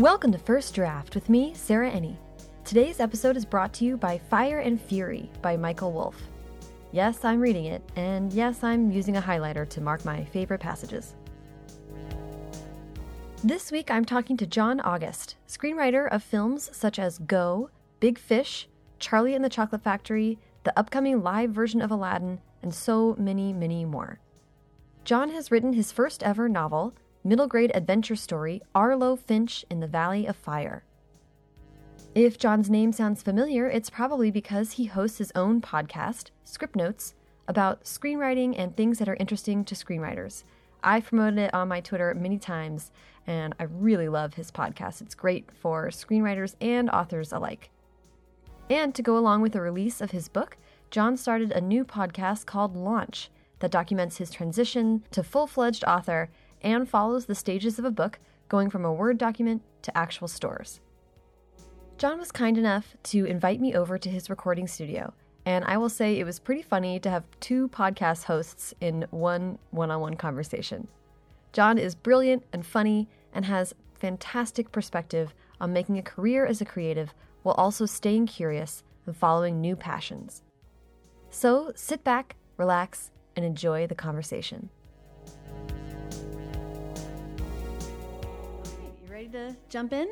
Welcome to First Draft with me, Sarah Enni. Today's episode is brought to you by Fire and Fury by Michael Wolff. Yes, I'm reading it, and yes, I'm using a highlighter to mark my favorite passages. This week I'm talking to John August, screenwriter of films such as Go, Big Fish, Charlie and the Chocolate Factory, the upcoming live version of Aladdin, and so many, many more. John has written his first ever novel, middle grade adventure story Arlo Finch in the Valley of Fire. If John's name sounds familiar, it's probably because he hosts his own podcast, Scriptnotes, about screenwriting and things that are interesting to screenwriters. I've promoted it on my Twitter many times, and I really love his podcast. It's great for screenwriters and authors alike. And to go along with the release of his book, John started a new podcast called Launch that documents his transition to full fledged author and follows the stages of a book going from a Word document to actual stores. John was kind enough to invite me over to his recording studio, and I will say it was pretty funny to have two podcast hosts in one one on one conversation. John is brilliant and funny and has fantastic perspective on making a career as a creative while also staying curious and following new passions. So sit back, relax, and enjoy the conversation. To jump in?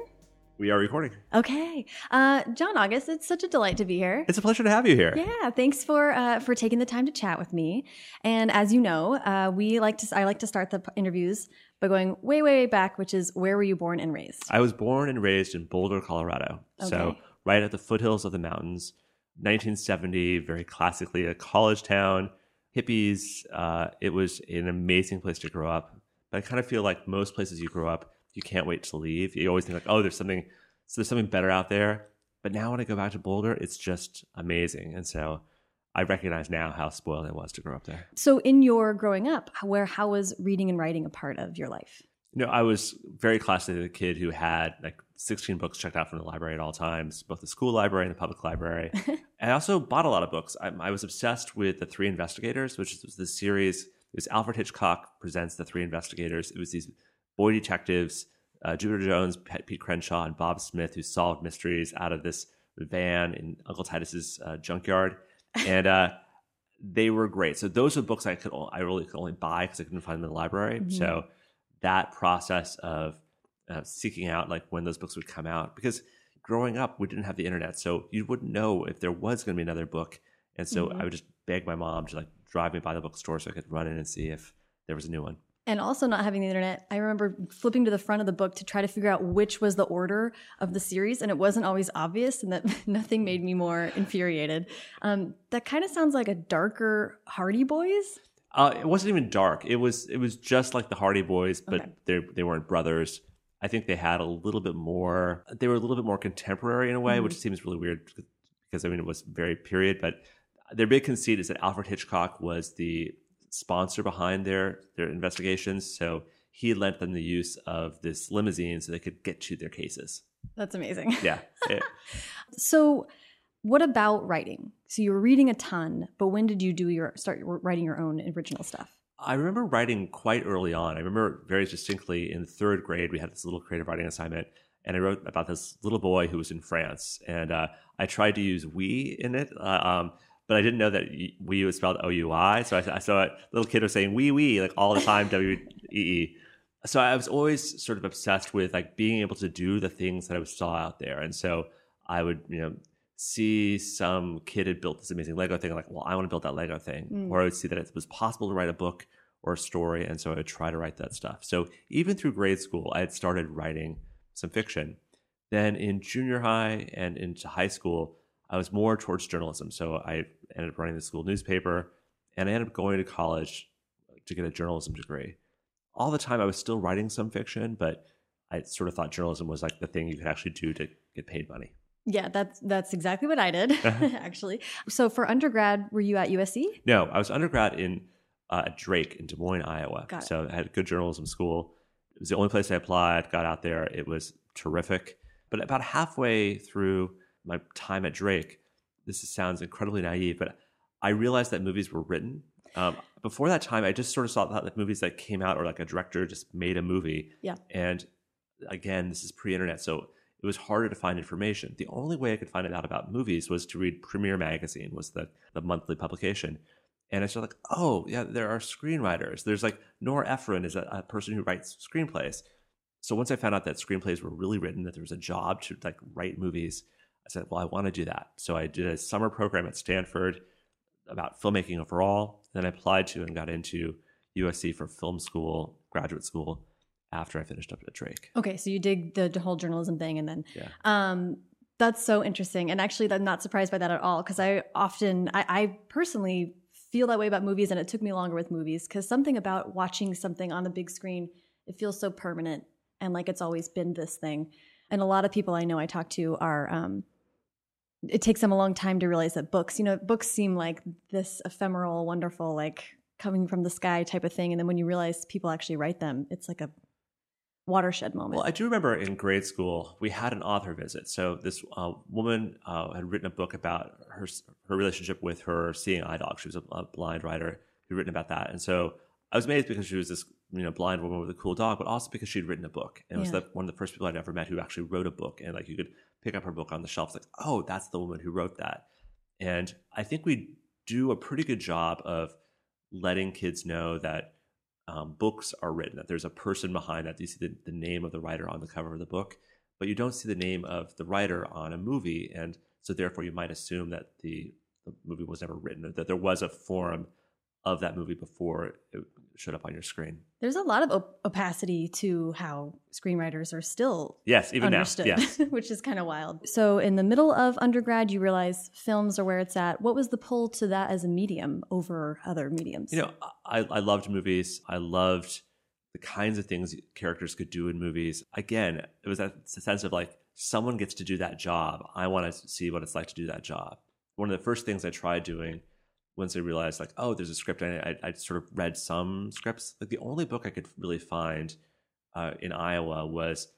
We are recording. Okay, uh, John August, it's such a delight to be here. It's a pleasure to have you here. Yeah, thanks for uh, for taking the time to chat with me. And as you know, uh, we like to I like to start the interviews by going way, way, way back, which is where were you born and raised? I was born and raised in Boulder, Colorado. So right at the foothills of the mountains. 1970, very classically a college town. Hippies. Uh, it was an amazing place to grow up. But I kind of feel like most places you grow up, you can't wait to leave. You always think like, oh, there's something, so there's something better out there. But now when I go back to Boulder, it's just amazing. And so I recognize now how spoiled I was to grow up there. So, in your growing up, where how was reading and writing a part of your life? You know, I was very classically the kid who had like 16 books checked out from the library at all times, both the school library and the public library. I also bought a lot of books. I, I was obsessed with The Three Investigators, which was the series. It was Alfred Hitchcock presents The Three Investigators. It was these boy detectives, uh, Jupiter Jones, Pete Pete Crenshaw, and Bob Smith, who solved mysteries out of this van in Uncle Titus's uh, junkyard. And uh, they were great. So those were books I could I really could only buy because I couldn't find them in the library. Mhm. So that process of uh, seeking out like when those books would come out because growing up we didn't have the internet, so you wouldn't know if there was going to be another book. And so Mhm. I would just beg my mom to like drive me by the bookstore so I could run in and see if there was a new one. And also not having the internet, I remember flipping to the front of the book to try to figure out which was the order of the series, and it wasn't always obvious, and that nothing made me more infuriated. Um, that kind of sounds like a darker Hardy Boys. Uh, it wasn't even dark. It was it was just like the Hardy Boys, but Okay. they they weren't brothers. I think they had a little bit more. They were a little bit more contemporary in a way, Mhm. which seems really weird because I mean it was very period. But their big conceit is that Alfred Hitchcock was the sponsor behind their their investigations, so he lent them the use of this limousine so they could get to their cases. That's amazing. Yeah, So, what about writing? So you were reading a ton, but when did you do your start writing your own original stuff? I remember writing quite early on. I remember very distinctly in third grade, we had this little creative writing assignment, and I wrote about this little boy who was in France. And uh, I tried to use we in it, uh, um, but I didn't know that we was spelled O U I. So I, I saw a little kid was saying Wee we, like all the time, W E E. So I was always sort of obsessed with like being able to do the things that I saw out there. And so I would, you know, see some kid had built this amazing Lego thing, like, well, I want to build that Lego thing. Mm. Or I would see that it was possible to write a book or a story, and so I would try to write that stuff. So even through grade school, I had started writing some fiction. Then in junior high and into high school, I was more towards journalism. So I ended up running the school newspaper, and I ended up going to college to get a journalism degree. All the time, I was still writing some fiction, but I sort of thought journalism was like the thing you could actually do to get paid money. Yeah, that's that's exactly what I did Uh-huh. actually. So for undergrad, were you at USC? No, I was undergrad in uh, at Drake in Des Moines, Iowa. Got it. So I had a good journalism school. It was the only place I applied. Got out there. It was terrific. But about halfway through my time at Drake, this sounds incredibly naive, but I realized that movies were written. Um, before that time, I just sort of saw that movies that came out or like a director just made a movie. Yeah. And again, this is pre-internet, so it was harder to find information. The only way I could find it out about movies was to read Premiere Magazine, was the the monthly publication. And I started like, oh yeah, there are screenwriters. There's like Nora Ephron is a, a person who writes screenplays. So once I found out that screenplays were really written, that there was a job to like write movies, I said, well, I want to do that. So I did a summer program at Stanford about filmmaking overall. Then I applied to and got into USC for film school, graduate school after I finished up at Drake. Okay, so you did the whole journalism thing, and then Yeah. um, that's so interesting. And actually, I'm not surprised by that at all because I often, I, I personally feel that way about movies, and it took me longer with movies because something about watching something on the big screen, it feels so permanent and like it's always been this thing. And a lot of people I know I talk to are. Um, it takes them a long time to realize that books, you know, books seem like this ephemeral, wonderful, like coming from the sky type of thing. And then when you realize people actually write them, it's like a watershed moment. Well, I do remember in grade school we had an author visit. So this uh, woman uh, had written a book about her her relationship with her seeing eye dog. She was a, a blind writer who'd written about that, and so I was amazed because she was this you know blind woman with a cool dog, but also because she'd written a book, and it was the, one of the first people I'd ever met who actually wrote a book, and like you could pick up her book on the shelf, like oh, that's the woman who wrote that, and I think we do a pretty good job of letting kids know that um, books are written, that there's a person behind that. You see the, the name of the writer on the cover of the book, but you don't see the name of the writer on a movie. And so, therefore, you might assume that the, the movie was never written, or that there was a form of that movie before it showed up on your screen. There's a lot of op- opacity to how screenwriters are still Yes, even understood, now. Yes. which is kind of wild. So, in the middle of undergrad, you realize films are where it's at. What was the pull to that as a medium over other mediums? You know, I, I loved movies. I loved the kinds of things characters could do in movies. Again, it was that sense of like someone gets to do that job. I want to see what it's like to do that job. One of the first things I tried doing once I realized like, oh, there's a script. I, I, I sort of read some scripts. Like the only book I could really find uh, in Iowa was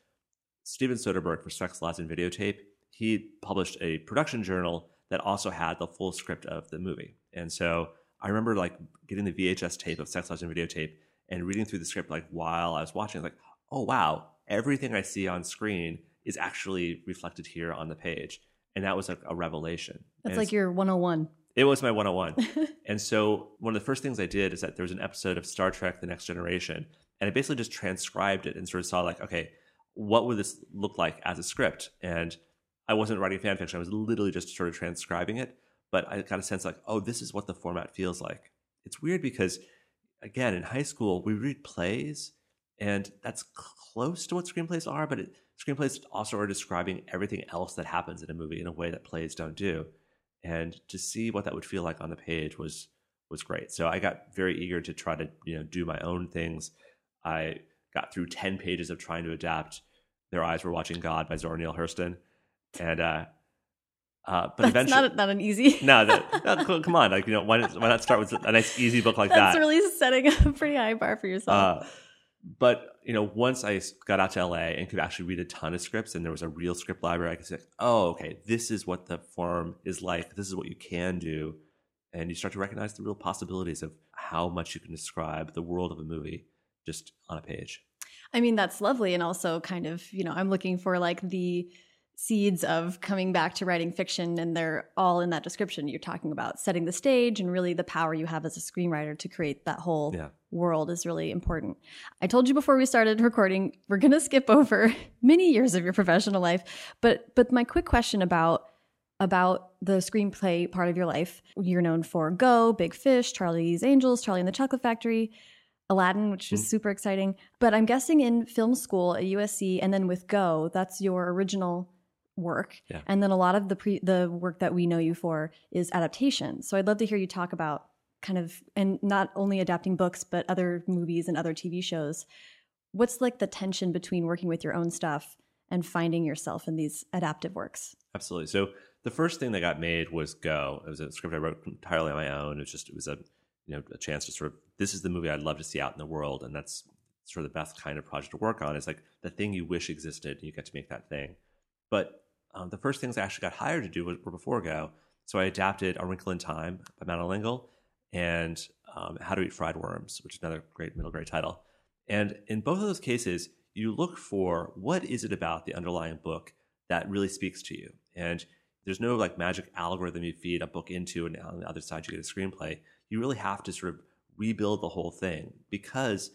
Steven Soderbergh for Sex, Lies, and Videotape. He published a production journal that also had the full script of the movie. And so I remember like getting the VHS tape of Sex, Lies, and Videotape and reading through the script like while I was watching. Like, oh wow, everything I see on screen is actually reflected here on the page. And that was like a revelation. That's And like your 101. It was my 101. and so one of the first things I did is that there was an episode of Star Trek The Next Generation, and I basically just transcribed it and sort of saw like, okay, what would this look like as a script? And I wasn't writing fan fiction, I was literally just sort of transcribing it. But I got a sense like, oh, this is what the format feels like. It's weird because, again, in high school, we read plays, and that's close to what screenplays are, but it, screenplays also are describing everything else that happens in a movie in a way that plays don't do and to see what that would feel like on the page was was great. So I got very eager to try to you know do my own things. I got through ten pages of trying to adapt "Their Eyes Were Watching God" by Zora Neale Hurston, and uh, uh, but That's eventually, not, not an easy. no, that, no, come on, like you know, why, not- why not start with a nice easy book like That's that? That's really setting a pretty high bar for yourself. Uh, but you know, once I got out to LA and could actually read a ton of scripts, and there was a real script library, I could say, "Oh, okay, this is what the form is like. This is what you can do," and you start to recognize the real possibilities of how much you can describe the world of a movie just on a page. I mean, that's lovely. And also, kind of, you know, I'm looking for like the seeds of coming back to writing fiction, and they're all in that description. You're talking about setting the stage and really the power you have as a screenwriter to create that whole Yeah. world is really important. I told you before we started recording, we're going to skip over many years of your professional life, but but my quick question about about the screenplay part of your life. You're known for Go, Big Fish, Charlie's Angels, Charlie and the Chocolate Factory, Aladdin, which was Mhm. super exciting. But I'm guessing in film school at USC and then with Go, that's your original work. Yeah. And then a lot of the pre- the work that we know you for is adaptation. So I'd love to hear you talk about kind of and not only adapting books but other movies and other TV shows. What's like the tension between working with your own stuff and finding yourself in these adaptive works? Absolutely. So the first thing that got made was Go. It was a script I wrote entirely on my own. It was just it was a you know a chance to sort of this is the movie I'd love to see out in the world, and that's sort of the best kind of project to work on. Is like the thing you wish existed, and you get to make that thing. But um, the first things I actually got hired to do were, were before Go. So I adapted A Wrinkle in Time by Madeleine L'Engle and um, How to Eat Fried Worms, which is another great middle grade title. And in both of those cases, you look for what is it about the underlying book that really speaks to you. And there's no like magic algorithm you feed a book into, and on the other side you get a screenplay. You really have to sort of rebuild the whole thing because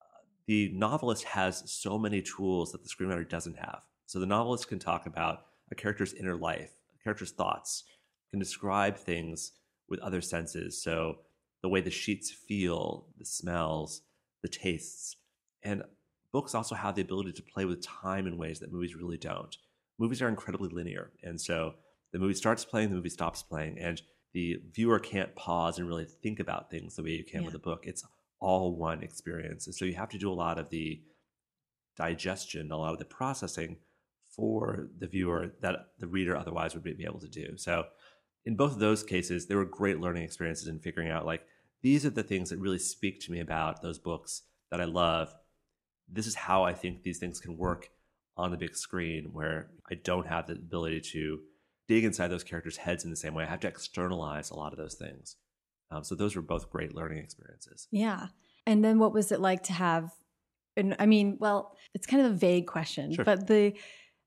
uh, the novelist has so many tools that the screenwriter doesn't have. So the novelist can talk about a character's inner life, a character's thoughts, can describe things with other senses. So the way the sheets feel, the smells, the tastes. And books also have the ability to play with time in ways that movies really don't. Movies are incredibly linear. And so the movie starts playing, the movie stops playing, and the viewer can't pause and really think about things the way you can yeah. with a book. It's all one experience. And so you have to do a lot of the digestion, a lot of the processing for the viewer that the reader otherwise would be able to do. So in both of those cases, there were great learning experiences in figuring out like these are the things that really speak to me about those books that I love. This is how I think these things can work on the big screen where I don't have the ability to dig inside those characters' heads in the same way. I have to externalize a lot of those things. Um, so those were both great learning experiences. Yeah. And then what was it like to have and I mean, well, it's kind of a vague question, sure. but the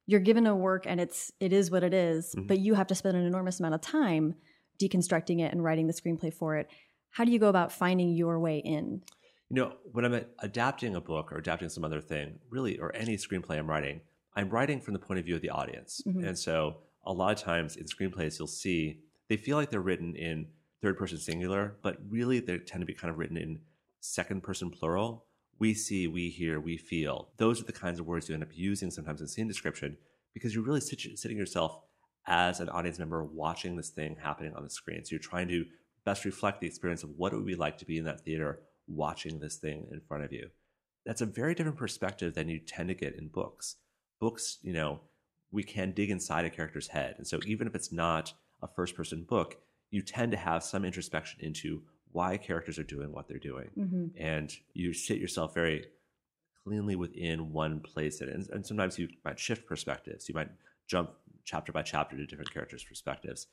you're given a work and it's it is what it is, mm-hmm. but you have to spend an enormous amount of time deconstructing it and writing the screenplay for it. How do you go about finding your way in? You know, when I'm adapting a book or adapting some other thing, really, or any screenplay I'm writing, I'm writing from the point of view of the audience. Mm-hmm. And so a lot of times in screenplays, you'll see they feel like they're written in third person singular, but really they tend to be kind of written in second person plural we see, we hear, we feel. Those are the kinds of words you end up using sometimes in scene description because you're really sit- sitting yourself as an audience member watching this thing happening on the screen. So you're trying to best reflect the experience of what it would be like to be in that theater watching this thing in front of you. That's a very different perspective than you tend to get in books. Books, you know, we can dig inside a character's head. And so even if it's not a first person book, you tend to have some introspection into why characters are doing what they're doing. Mm-hmm. And you sit yourself very cleanly within one place. And, and sometimes you might shift perspectives. You might jump chapter by chapter to different characters' perspectives.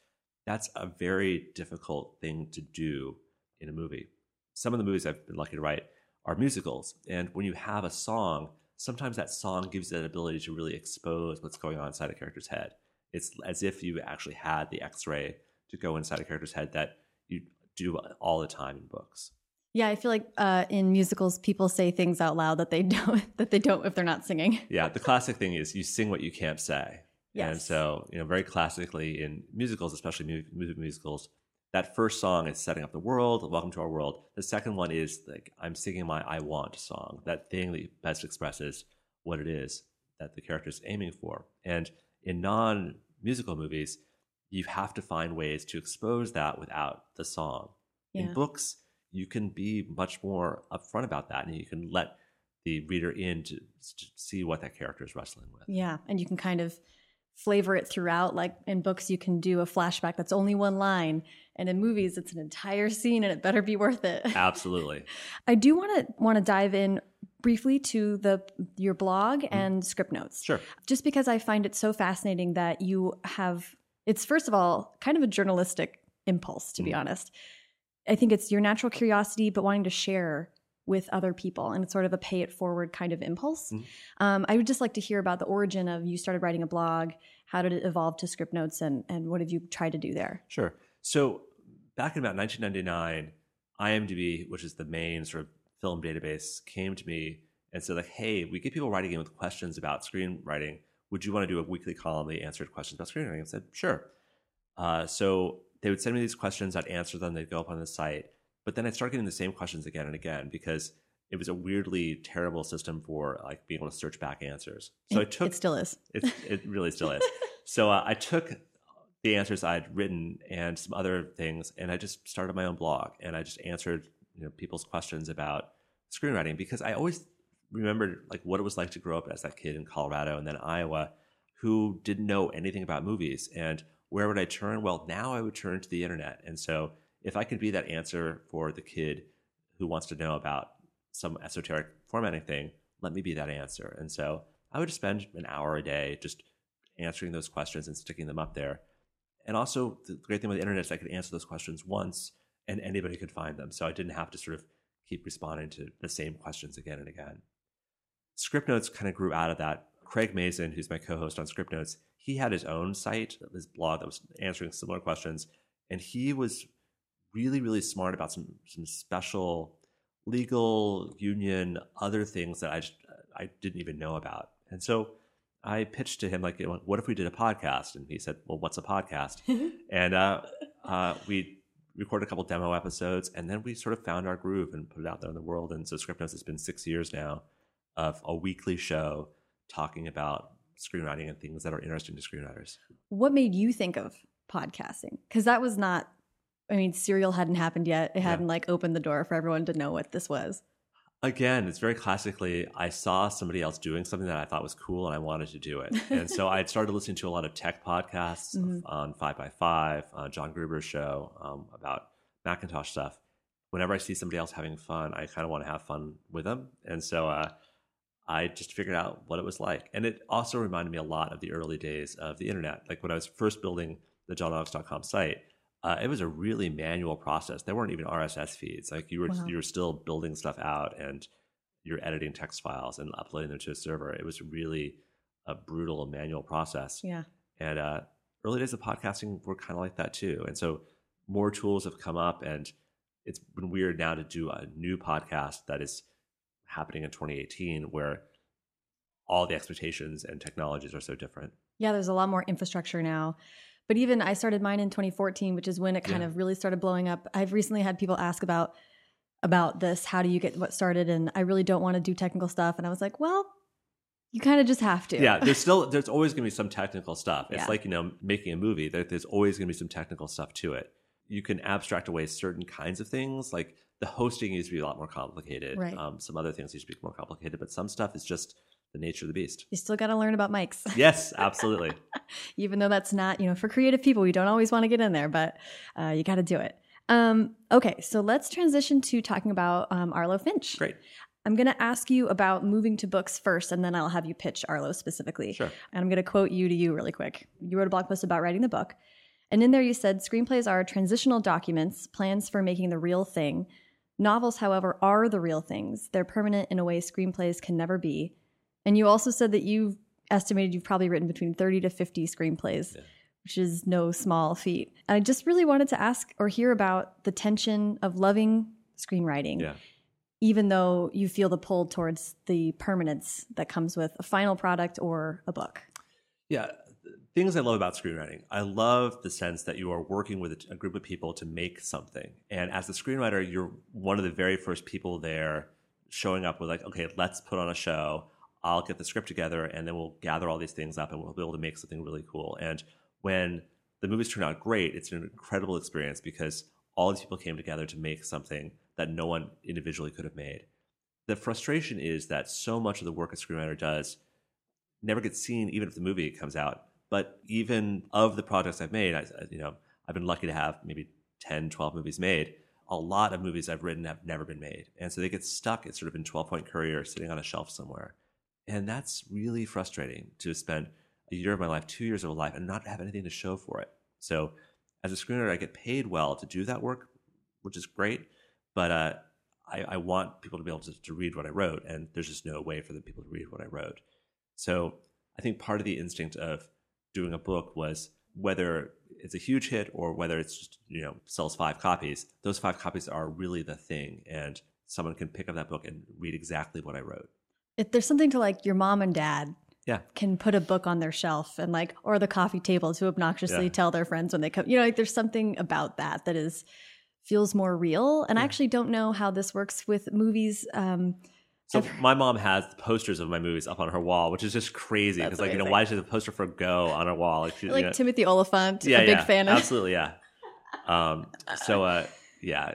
That's a very difficult thing to do in a movie. Some of the movies I've been lucky to write are musicals. And when you have a song, sometimes that song gives you that ability to really expose what's going on inside a character's head. It's as if you actually had the x ray to go inside a character's head that you do all the time in books. Yeah, I feel like uh, in musicals, people say things out loud that they don't that they don't if they're not singing. Yeah, the classic thing is you sing what you can't say. Yes. And so, you know, very classically in musicals, especially music musicals, that first song is setting up the world, welcome to our world. The second one is like I'm singing my I want song, that thing that best expresses what it is that the character is aiming for. And in non musical movies, you have to find ways to expose that without the song. Yeah. In books, you can be much more upfront about that and you can let the reader in to, to, see what that character is wrestling with. Yeah, and you can kind of flavor it throughout. Like in books, you can do a flashback that's only one line, and in movies, it's an entire scene, and it better be worth it. Absolutely. I do want to want to dive in briefly to the your blog mm. and Scriptnotes. Sure. Just because I find it so fascinating that you have it's first of all kind of a journalistic impulse, to mm. be honest. I think it's your natural curiosity, but wanting to share with other people, and it's sort of a pay it forward kind of impulse. Mm. Um, I would just like to hear about the origin of you started writing a blog. How did it evolve to Scriptnotes, and and what have you tried to do there? Sure. So back in about 1999, IMDb, which is the main sort of film database, came to me and said like, "Hey, we get people writing in with questions about screenwriting would you want to do a weekly column that answered questions about screenwriting? I said, sure. Uh, so they would send me these questions. I'd answer them. They'd go up on the site. But then I'd start getting the same questions again and again because it was a weirdly terrible system for like being able to search back answers. So it, I took it still is. It, it really still is. so uh, I took the answers I'd written and some other things, and I just started my own blog and I just answered you know people's questions about screenwriting because I always remembered like what it was like to grow up as that kid in Colorado and then Iowa who didn't know anything about movies. And where would I turn? Well, now I would turn to the internet. And so if I could be that answer for the kid who wants to know about some esoteric formatting thing, let me be that answer. And so I would just spend an hour a day just answering those questions and sticking them up there. And also, the great thing with the internet is I could answer those questions once and anybody could find them. So I didn't have to sort of keep responding to the same questions again and again. Scriptnotes kind of grew out of that. Craig Mazin, who's my co-host on Scriptnotes, he had his own site, his blog that was answering similar questions, and he was really, really smart about some some special legal, union, other things that I just I didn't even know about. And so I pitched to him like, "What if we did a podcast?" And he said, "Well, what's a podcast?" and uh, uh, we recorded a couple demo episodes, and then we sort of found our groove and put it out there in the world. And so Scriptnotes has been six years now of a weekly show talking about screenwriting and things that are interesting to screenwriters. What made you think of podcasting? Because that was not, I mean, Serial hadn't happened yet. It hadn't yeah. like opened the door for everyone to know what this was. Again, it's very classically, I saw somebody else doing something that I thought was cool and I wanted to do it. and so I started listening to a lot of tech podcasts mm-hmm. on 5by5, uh, John Gruber's show um, about Macintosh stuff. Whenever I see somebody else having fun, I kind of want to have fun with them. And so, uh, I just figured out what it was like. And it also reminded me a lot of the early days of the internet. Like when I was first building the johnaugust.com site, uh, it was a really manual process. There weren't even RSS feeds. Like you were wow. you were still building stuff out and you're editing text files and uploading them to a server. It was really a brutal manual process. Yeah. And uh, early days of podcasting were kind of like that too. And so more tools have come up and it's been weird now to do a new podcast that is happening in 2018 where all the expectations and technologies are so different. Yeah, there's a lot more infrastructure now. But even I started mine in 2014, which is when it kind yeah. of really started blowing up. I've recently had people ask about about this, how do you get what started and I really don't want to do technical stuff and I was like, well, you kind of just have to. Yeah, there's still there's always going to be some technical stuff. It's yeah. like, you know, making a movie. There's always going to be some technical stuff to it. You can abstract away certain kinds of things like the hosting used to be a lot more complicated. Right. Um, some other things used to be more complicated, but some stuff is just the nature of the beast. You still got to learn about mics. Yes, absolutely. Even though that's not, you know, for creative people, we don't always want to get in there, but uh, you got to do it. Um, okay, so let's transition to talking about um, Arlo Finch. Great. I'm going to ask you about moving to books first, and then I'll have you pitch Arlo specifically. Sure. And I'm going to quote you to you really quick. You wrote a blog post about writing the book, and in there you said screenplays are transitional documents, plans for making the real thing Novels, however, are the real things. They're permanent in a way screenplays can never be. And you also said that you've estimated you've probably written between 30 to 50 screenplays, yeah. which is no small feat. I just really wanted to ask or hear about the tension of loving screenwriting. Yeah. Even though you feel the pull towards the permanence that comes with a final product or a book. Yeah, things I love about screenwriting. I love the sense that you are working with a group of people to make something. And as the screenwriter, you're one of the very first people there showing up with, like, okay, let's put on a show. I'll get the script together and then we'll gather all these things up and we'll be able to make something really cool. And when the movies turn out great, it's an incredible experience because all these people came together to make something that no one individually could have made. The frustration is that so much of the work a screenwriter does never gets seen, even if the movie comes out but even of the projects I've made, I, you know, I've been lucky to have maybe 10, 12 movies made. A lot of movies I've written have never been made. And so they get stuck It's sort of in 12 point courier sitting on a shelf somewhere. And that's really frustrating to spend a year of my life, two years of my life, and not have anything to show for it. So as a screenwriter, I get paid well to do that work, which is great. But uh, I, I, want people to be able to, to read what I wrote, and there's just no way for the people to read what I wrote. So I think part of the instinct of doing a book was whether it's a huge hit or whether it's just you know sells five copies those five copies are really the thing and someone can pick up that book and read exactly what i wrote if there's something to like your mom and dad yeah can put a book on their shelf and like or the coffee table to obnoxiously yeah. tell their friends when they come you know like there's something about that that is feels more real and yeah. i actually don't know how this works with movies um so my mom has posters of my movies up on her wall, which is just crazy because, like, you know, why does she have a poster for Go on her wall? Like, she, like you know, Timothy Olyphant, yeah, a big yeah, fan of. Absolutely, yeah. Um, so, uh, yeah,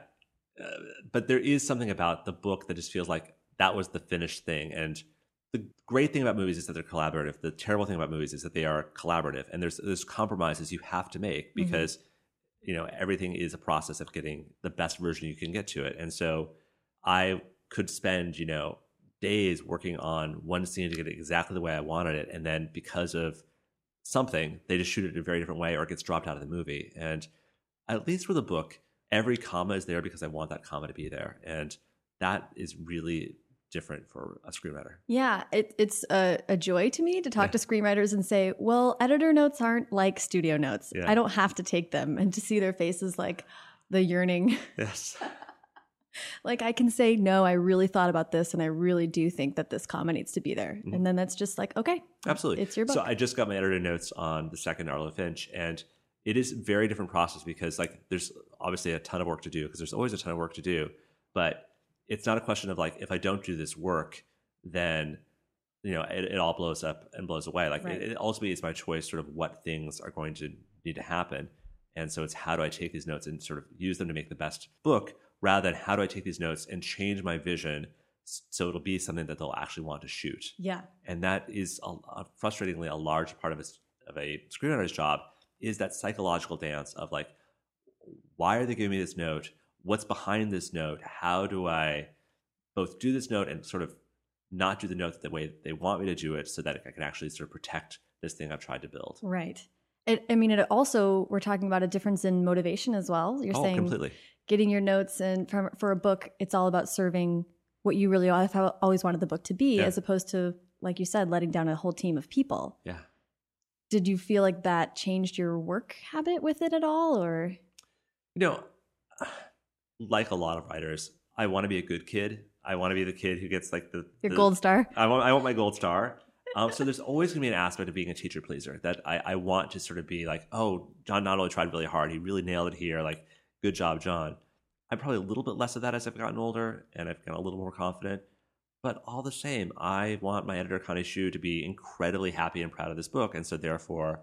uh, but there is something about the book that just feels like that was the finished thing. And the great thing about movies is that they're collaborative. The terrible thing about movies is that they are collaborative, and there's there's compromises you have to make mm-hmm. because mm-hmm. you know everything is a process of getting the best version you can get to it. And so, I could spend, you know, days working on one scene to get it exactly the way I wanted it. And then because of something, they just shoot it in a very different way or it gets dropped out of the movie. And at least with a book, every comma is there because I want that comma to be there. And that is really different for a screenwriter. Yeah, it, it's a, a, joy to me to talk Yeah. to screenwriters and say, well, editor notes aren't like studio notes. Yeah. I don't have to take them and to see their faces like the yearning. Yes. like I can say, no, I really thought about this and I really do think that this comma needs to be there. Mhm. And then that's just like, okay, Absolutely. it's your book. So I just got my editor notes on the second Arlo Finch, and it is a very different process because like there's obviously a ton of work to do because there's always a ton of work to do, but it's not a question of like if I don't do this work, then you know it, it all blows up and blows away. Like Right. it, it ultimately is my choice, sort of what things are going to need to happen, and so it's how do I take these notes and sort of use them to make the best book, rather than how do I take these notes and change my vision so it'll be something that they'll actually want to shoot yeah. and that is a, a frustratingly a large part of a, of a screenwriter's job is that psychological dance of like why are they giving me this note what's behind this note how do i both do this note and sort of not do the note the way they want me to do it so that i can actually sort of protect this thing i've tried to build Right. It, I mean, it also, we're talking about a difference in motivation as well. You're oh saying completely getting your notes and from, for a book, it's all about serving what you really have always wanted the book to be, Yeah. as opposed to, like you said, letting down a whole team of people. yeah Did you feel like that changed your work habit with it at all, or you know like a lot of writers i want to be a good kid i want to be the kid who gets like the your the- gold star? I want I want my gold star. Um, so there's always going to be an aspect of being a teacher pleaser that I, I want to sort of be like, oh, John not only tried really hard, he really nailed it here. Like, good job, John. I'm probably a little bit less of that as I've gotten older and I've gotten a little more confident. But all the same, I want my editor Connie Hsu to be incredibly happy and proud of this book, and so therefore,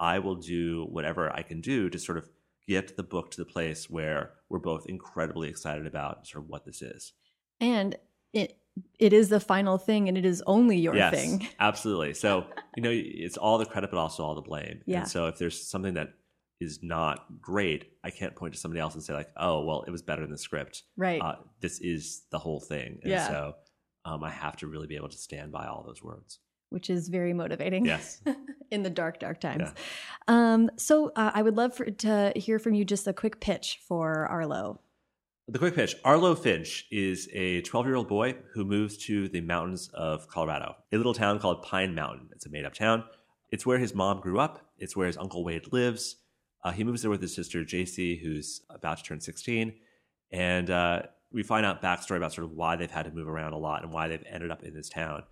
I will do whatever I can do to sort of get the book to the place where we're both incredibly excited about sort of what this is. And it it is the final thing, and it is only your yes, thing. absolutely. So you know, it's all the credit, but also all the blame. Yeah. And so if there's something that is not great, I can't point to somebody else and say like, "Oh, well, it was better than the script." Right. Uh, this is the whole thing, and Yeah. so um, I have to really be able to stand by all those words. which is very motivating. Yes. in the dark, dark times. Yeah. Um, so uh, I would love for, to hear from you just a quick pitch for Arlo. The quick pitch Arlo Finch is a 12 year old boy who moves to the mountains of Colorado, a little town called Pine Mountain. It's a made up town. It's where his mom grew up, it's where his uncle Wade lives. Uh, he moves there with his sister JC, who's about to turn 16. And uh, we find out backstory about sort of why they've had to move around a lot and why they've ended up in this town.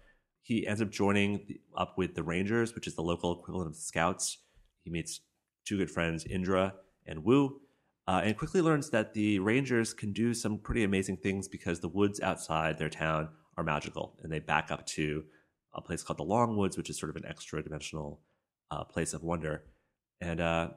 He ends up joining the, up with the Rangers, which is the local equivalent of the Scouts. He meets two good friends, Indra and Wu, uh, and quickly learns that the Rangers can do some pretty amazing things because the woods outside their town are magical, and they back up to a place called the Longwoods, which is sort of an extra dimensional uh, place of wonder, and uh,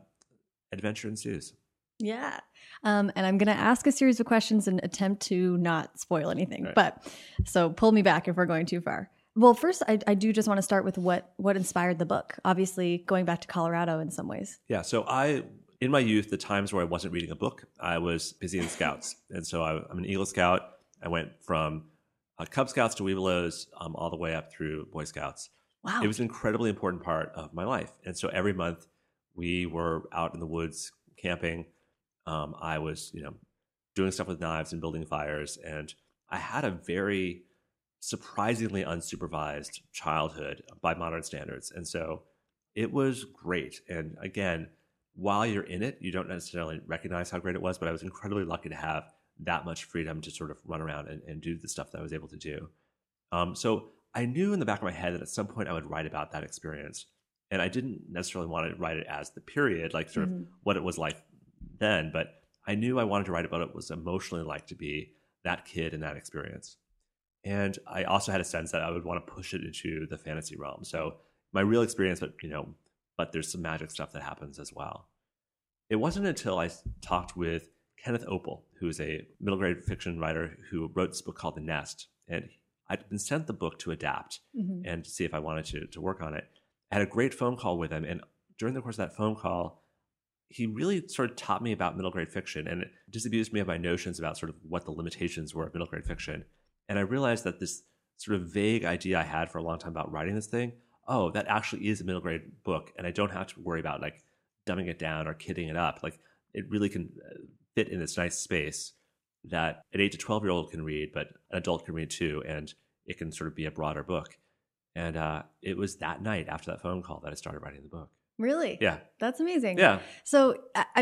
adventure ensues. Yeah. Um, and I'm going to ask a series of questions and attempt to not spoil anything. Right. But so pull me back if we're going too far. Well, first, I, I do just want to start with what what inspired the book. Obviously, going back to Colorado in some ways. Yeah, so I, in my youth, the times where I wasn't reading a book, I was busy in scouts, and so I, I'm an Eagle Scout. I went from uh, Cub Scouts to Webelos, um, all the way up through Boy Scouts. Wow. it was an incredibly important part of my life. And so every month we were out in the woods camping. Um, I was, you know, doing stuff with knives and building fires. And I had a very surprisingly unsupervised childhood by modern standards. And so it was great. And again, while you're in it, you don't necessarily recognize how great it was, but I was incredibly lucky to have that much freedom to sort of run around and, and do the stuff that I was able to do. Um, so I knew in the back of my head that at some point I would write about that experience. And I didn't necessarily want to write it as the period, like sort Mhm. of what it was like then, but I knew I wanted to write about what it was emotionally like to be that kid in that experience. And I also had a sense that I would want to push it into the fantasy realm. So my real experience, but you know, but there's some magic stuff that happens as well. It wasn't until I talked with Kenneth Oppel, who is a middle grade fiction writer who wrote this book called The Nest, and I'd been sent the book to adapt Mhm. and see if I wanted to to work on it. I had a great phone call with him, and during the course of that phone call, he really sort of taught me about middle grade fiction and disabused me of my notions about sort of what the limitations were of middle grade fiction. And I realized that this sort of vague idea I had for a long time about writing this thing, oh, that actually is a middle grade book, and I don't have to worry about like dumbing it down or kidding it up. Like it really can uh, fit in this nice space. that an 8 to 12 year old can read, but an adult can read too. And it can sort of be a broader book. And uh, it was that night after that phone call that I started writing the book. Really? Yeah. That's amazing. Yeah. So,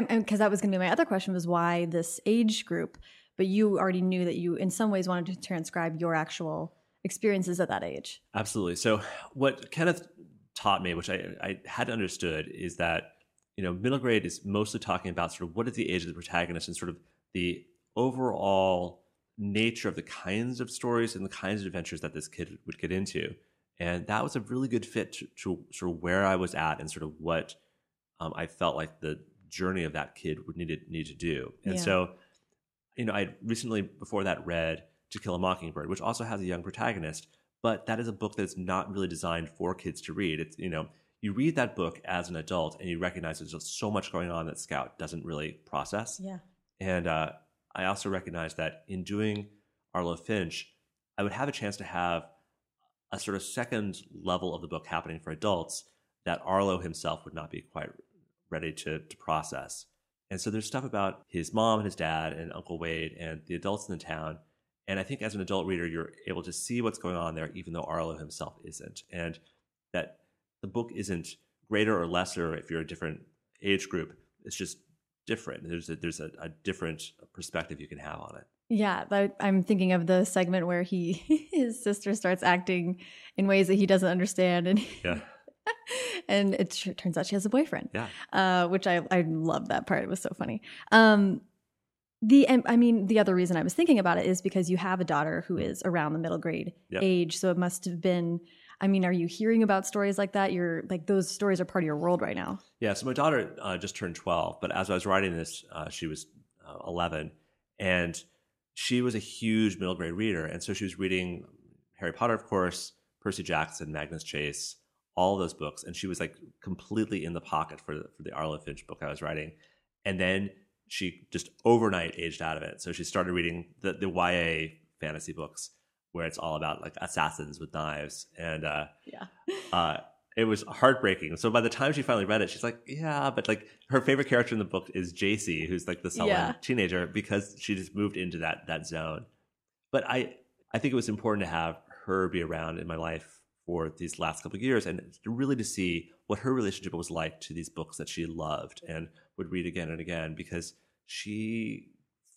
because that was going to be my other question was why this age group? But you already knew that you, in some ways, wanted to transcribe your actual experiences at that age. Absolutely. So, what Kenneth taught me, which I, I had understood, is that you know middle grade is mostly talking about sort of what is the age of the protagonist and sort of the overall nature of the kinds of stories and the kinds of adventures that this kid would get into. And that was a really good fit to, to sort of where I was at and sort of what um, I felt like the journey of that kid would need to, need to do. And Yeah. so, you know, I recently before that read To Kill a Mockingbird, which also has a young protagonist, but that is a book that's not really designed for kids to read. It's you know, you read that book as an adult and you recognize there's just so much going on that Scout doesn't really process. Yeah. And uh, I also recognize that in doing Arlo Finch, I would have a chance to have a sort of second level of the book happening for adults that Arlo himself would not be quite ready to, to process. And so there's stuff about his mom and his dad and Uncle Wade and the adults in the town. And I think as an adult reader, you're able to see what's going on there, even though Arlo himself isn't. And that the book isn't greater or lesser if you're a different age group. It's just different. There's a, there's a, a different perspective you can have on it. Yeah, I'm thinking of the segment where he his sister starts acting in ways that he doesn't understand, and Yeah. and it turns out she has a boyfriend. Yeah. uh, which I I love that part. It was so funny. Um, the and I mean the other reason I was thinking about it is because you have a daughter who is around the middle grade Yep. age, so it must have been. I mean, are you hearing about stories like that? You're like those stories are part of your world right now. Yeah, so my daughter uh, just turned 12, but as I was writing this, uh, she was uh, 11, and she was a huge middle grade reader. And so she was reading Harry Potter, of course, Percy Jackson, Magnus Chase, all those books. And she was like completely in the pocket for the, for the Arlo Finch book I was writing. And then she just overnight aged out of it. So she started reading the, the YA fantasy books where it's all about like assassins with knives. And, uh, Yeah. uh, it was heartbreaking. So by the time she finally read it, she's like, "Yeah," but like her favorite character in the book is JC, who's like the sullen Yeah. teenager, because she just moved into that that zone. But I I think it was important to have her be around in my life for these last couple of years, and really to see what her relationship was like to these books that she loved and would read again and again, because she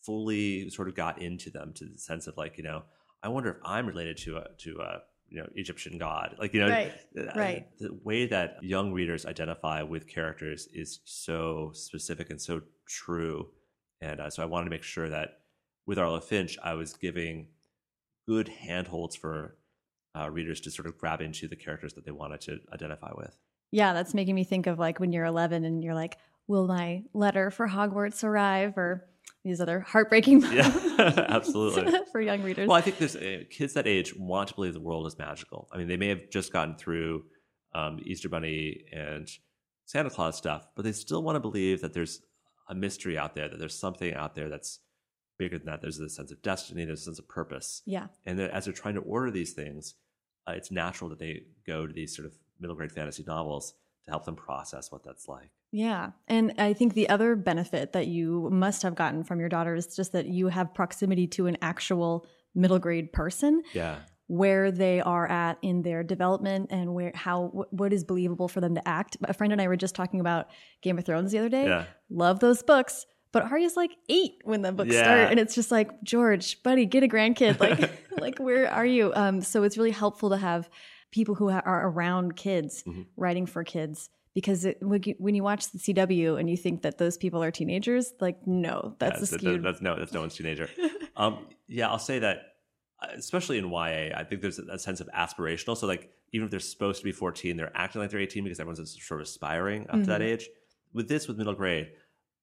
fully sort of got into them to the sense of like, you know, I wonder if I'm related to a to a you know Egyptian god, like you know, Right, uh, right. The way that young readers identify with characters is so specific and so true, and uh, so I wanted to make sure that with Arlo Finch, I was giving good handholds for uh, readers to sort of grab into the characters that they wanted to identify with. Yeah, that's making me think of like when you're 11 and you're like, "Will my letter for Hogwarts arrive?" or these other heartbreaking Yeah, absolutely. for young readers. Well, I think there's uh, kids that age want to believe the world is magical. I mean, they may have just gotten through um, Easter Bunny and Santa Claus stuff, but they still want to believe that there's a mystery out there, that there's something out there that's bigger than that. There's a sense of destiny, there's a sense of purpose. yeah, And that as they're trying to order these things, uh, it's natural that they go to these sort of middle grade fantasy novels to help them process what that's like. Yeah. And I think the other benefit that you must have gotten from your daughter is just that you have proximity to an actual middle grade person Yeah. where they are at in their development and where how wh- what is believable for them to act. A friend and I were just talking about Game of Thrones the other day. Yeah. Love those books. But Arya's like eight when the books Yeah. start, and it's just like George, buddy, get a grandkid. Like, like where are you? Um, so it's really helpful to have people who are around kids Mhm. writing for kids because it, when you- watch the CW and you think that those people are teenagers, like no, that's Yeah, a skewed. That's no, that's no one's teenager. um, yeah, I'll say that, uh, especially in YA, I think there's a, a sense of aspirational. So, like, even if they're supposed to be 14, they're acting like they're 18 because everyone's sort of aspiring up to that Mhm. age. With this, with middle grade,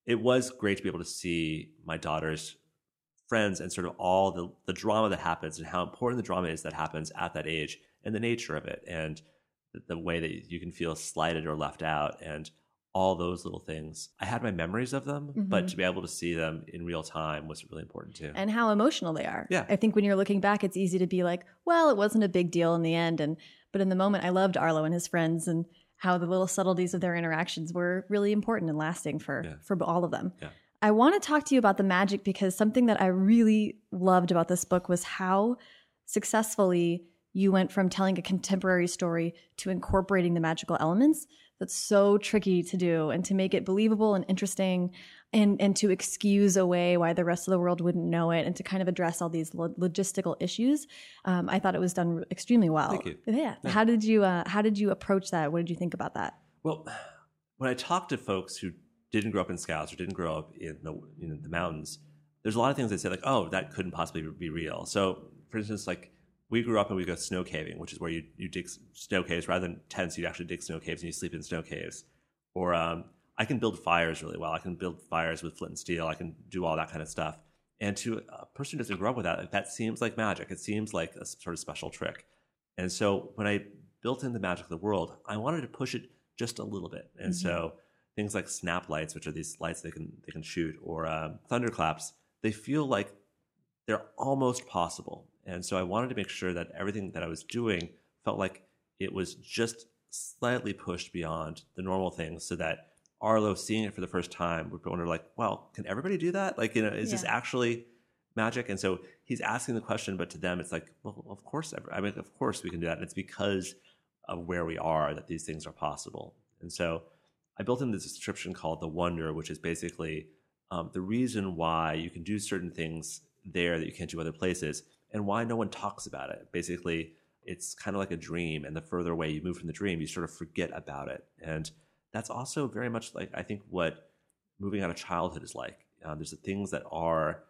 it was great to be able to see my daughter's friends and sort of all the, the drama that happens and how important the drama is that happens at that age and the nature of it and the, way that you can feel slighted or left out and all those little things. I had my memories of them, but Mhm. to be able to see them in real time was really important too. and how emotional they are. Yeah. I think when you're looking back, it's easy to be like, well, it wasn't a big deal in the end. And but in the moment, I loved Arlo and his friends and how the little subtleties of their interactions were really important and lasting for Yeah. for all of them. Yeah. I want to talk to you about the magic because something that I really loved about this book was how successfully you went from telling a contemporary story to incorporating the magical elements. That's so tricky to do and to make it believable and interesting and and to excuse away why the rest of the world wouldn't know it and to kind of address all these lo- logistical issues. Um, I thought it was done extremely well. Thank you. Yeah. How did you uh, How did you approach that? What did you think about that? Well, when I talk to folks who didn't grow up in scouts or didn't grow up in the you know, the mountains, there's a lot of things they say like, oh, that couldn't possibly be real. So, for instance, like we grew up and we go snow caving, which is where you, you dig snow caves rather than tents. You actually dig snow caves and you sleep in snow caves. Or um, I can build fires really well. I can build fires with flint and steel. I can do all that kind of stuff. And to a person who doesn't grow up with that, like, that seems like magic. It seems like a sort of special trick. And so when I built in the magic of the world, I wanted to push it just a little bit. And so things like snap lights, which are these lights they can they can shoot, or um, thunderclaps, they feel like they're almost possible. And so I wanted to make sure that everything that I was doing felt like it was just slightly pushed beyond the normal things, so that Arlo seeing it for the first time would wonder like, well, can everybody do that? Like, you know, is this actually magic? And so he's asking the question, but to them, it's like, well, of course, ever- I mean, of course we can do that. And it's because of where we are that these things are possible. And so I built in this description called the wonder, which is basically um, the reason why you can do certain things there that you can't do other places, and why no one talks about it. Basically, it's kind of like a dream, and the further away you move from the dream, you sort of forget about it. And that's also very much like I think what moving out of childhood is like. Uh, there's the things that are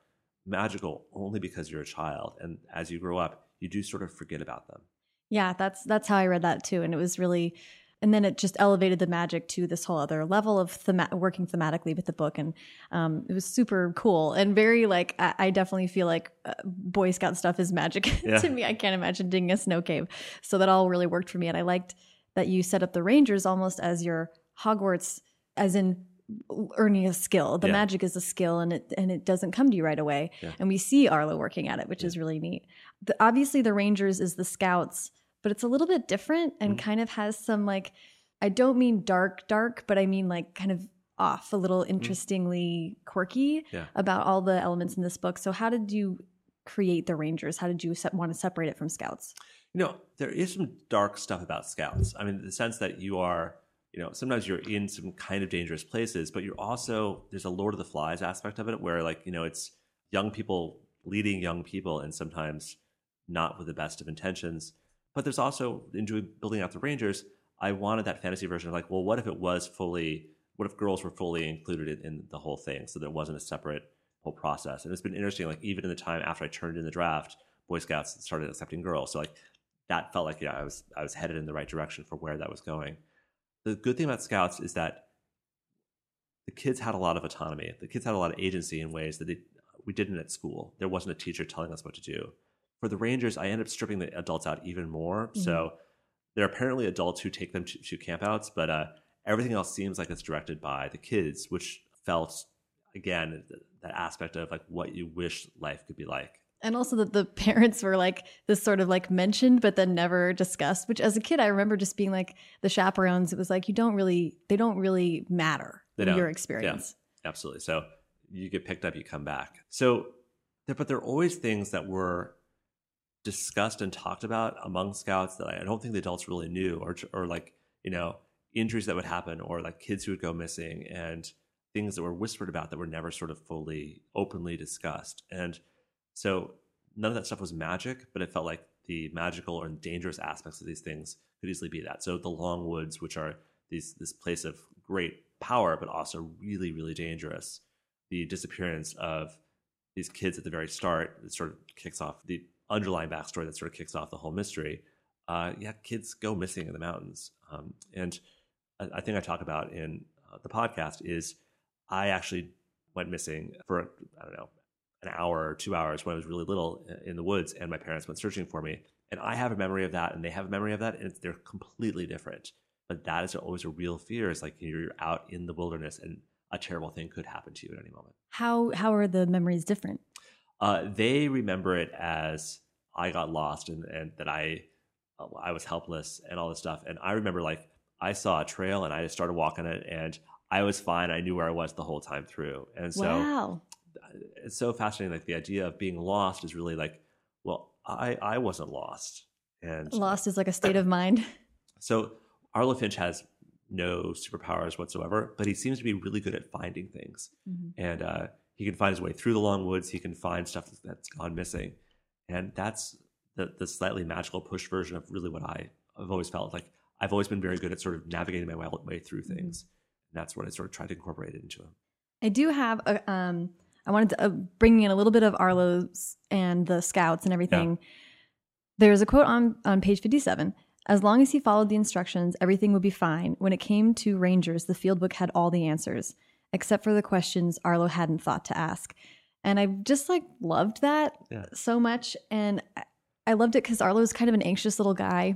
magical only because you're a child, and as you grow up, you do sort of forget about them. Yeah, that's that's how I read that too, and it was really, and then it just elevated the magic to this whole other level of thema- working thematically with the book, and um, it was super cool and very like I, I definitely feel like uh, Boy Scout stuff is magic Yeah. to me. I can't imagine digging a snow cave, so that all really worked for me, and I liked that you set up the Rangers almost as your Hogwarts, as in earning a skill. The Yeah. magic is a skill, and it and it doesn't come to you right away. Yeah. And we see Arlo working at it, which is really neat. The, obviously, the Rangers is the Scouts, but it's a little bit different and Mhm. kind of has some like I don't mean dark, dark, but I mean like kind of off, a little interestingly quirky Yeah. about all the elements in this book. So, how did you create the Rangers? How did you se- want to separate it from Scouts? You know, there is some dark stuff about scouts. I mean, the sense that you are, you know, sometimes you're in some kind of dangerous places, but you're also there's a Lord of the Flies aspect of it where like, you know, it's young people leading young people and sometimes not with the best of intentions. But there's also in doing building out the Rangers, I wanted that fantasy version of like, well, what if it was fully what if girls were fully included in, in the whole thing so there wasn't a separate whole process? And it's been interesting, like even in the time after I turned in the draft, Boy Scouts started accepting girls. So like that felt like yeah, I was I was headed in the right direction for where that was going. The good thing about Scouts is that the kids had a lot of autonomy. The kids had a lot of agency in ways that they, we didn't at school. There wasn't a teacher telling us what to do. For the Rangers, I end up stripping the adults out even more. So there are apparently adults who take them to, to campouts, but uh, everything else seems like it's directed by the kids, which felt again th- that aspect of like what you wish life could be like. And also that the parents were like this sort of like mentioned, but then never discussed. Which as a kid, I remember just being like the chaperones. It was like you don't really, they don't really matter don't. your experience. Absolutely. So you get picked up, you come back. So, but there are always things that were discussed and talked about among scouts that I don't think the adults really knew, or or like you know injuries that would happen, or like kids who would go missing, and things that were whispered about that were never sort of fully openly discussed. And so none of that stuff was magic, but it felt like the magical or dangerous aspects of these things could easily be that. So the long woods, which are these this place of great power, but also really, really dangerous. The disappearance of these kids at the very start that sort of kicks off the underlying backstory that sort of kicks off the whole mystery. Uh, yeah, kids go missing in the mountains, um, and I, think I talk about in uh, the podcast is I actually went missing for I don't know an hour or two hours when I was really little in the woods, and my parents went searching for me. And I have a memory of that, and they have a memory of that, and it's, they're completely different. But that is always a real fear. Is like you're out in the wilderness, and a terrible thing could happen to you at any moment. How how are the memories different? Uh, they remember it as I got lost and, and that I I was helpless and all this stuff. And I remember like I saw a trail and I just started walking it and I was fine. I knew where I was the whole time through. And so wow. it's so fascinating. Like the idea of being lost is really like, well, I, I wasn't lost. And Lost is like a state of mind. so Arlo Finch has no superpowers whatsoever, but he seems to be really good at finding things. Mhm. And uh, he can find his way through the long woods. He can find stuff that's gone missing. And that's the, the slightly magical push version of really what I, I've always felt like. I've always been very good at sort of navigating my way, way through Mm-hmm. things. And that's what I sort of tried to incorporate it into him. I do have a, um, I wanted to uh, bring in a little bit of Arlo's and the scouts and everything. There's a quote on, on page 57. As long as he followed the instructions, everything would be fine. When it came to Rangers, the field book had all the answers, except for the questions Arlo hadn't thought to ask. And I just like loved that Yeah. so much. And I- I loved it because Arlo is kind of an anxious little guy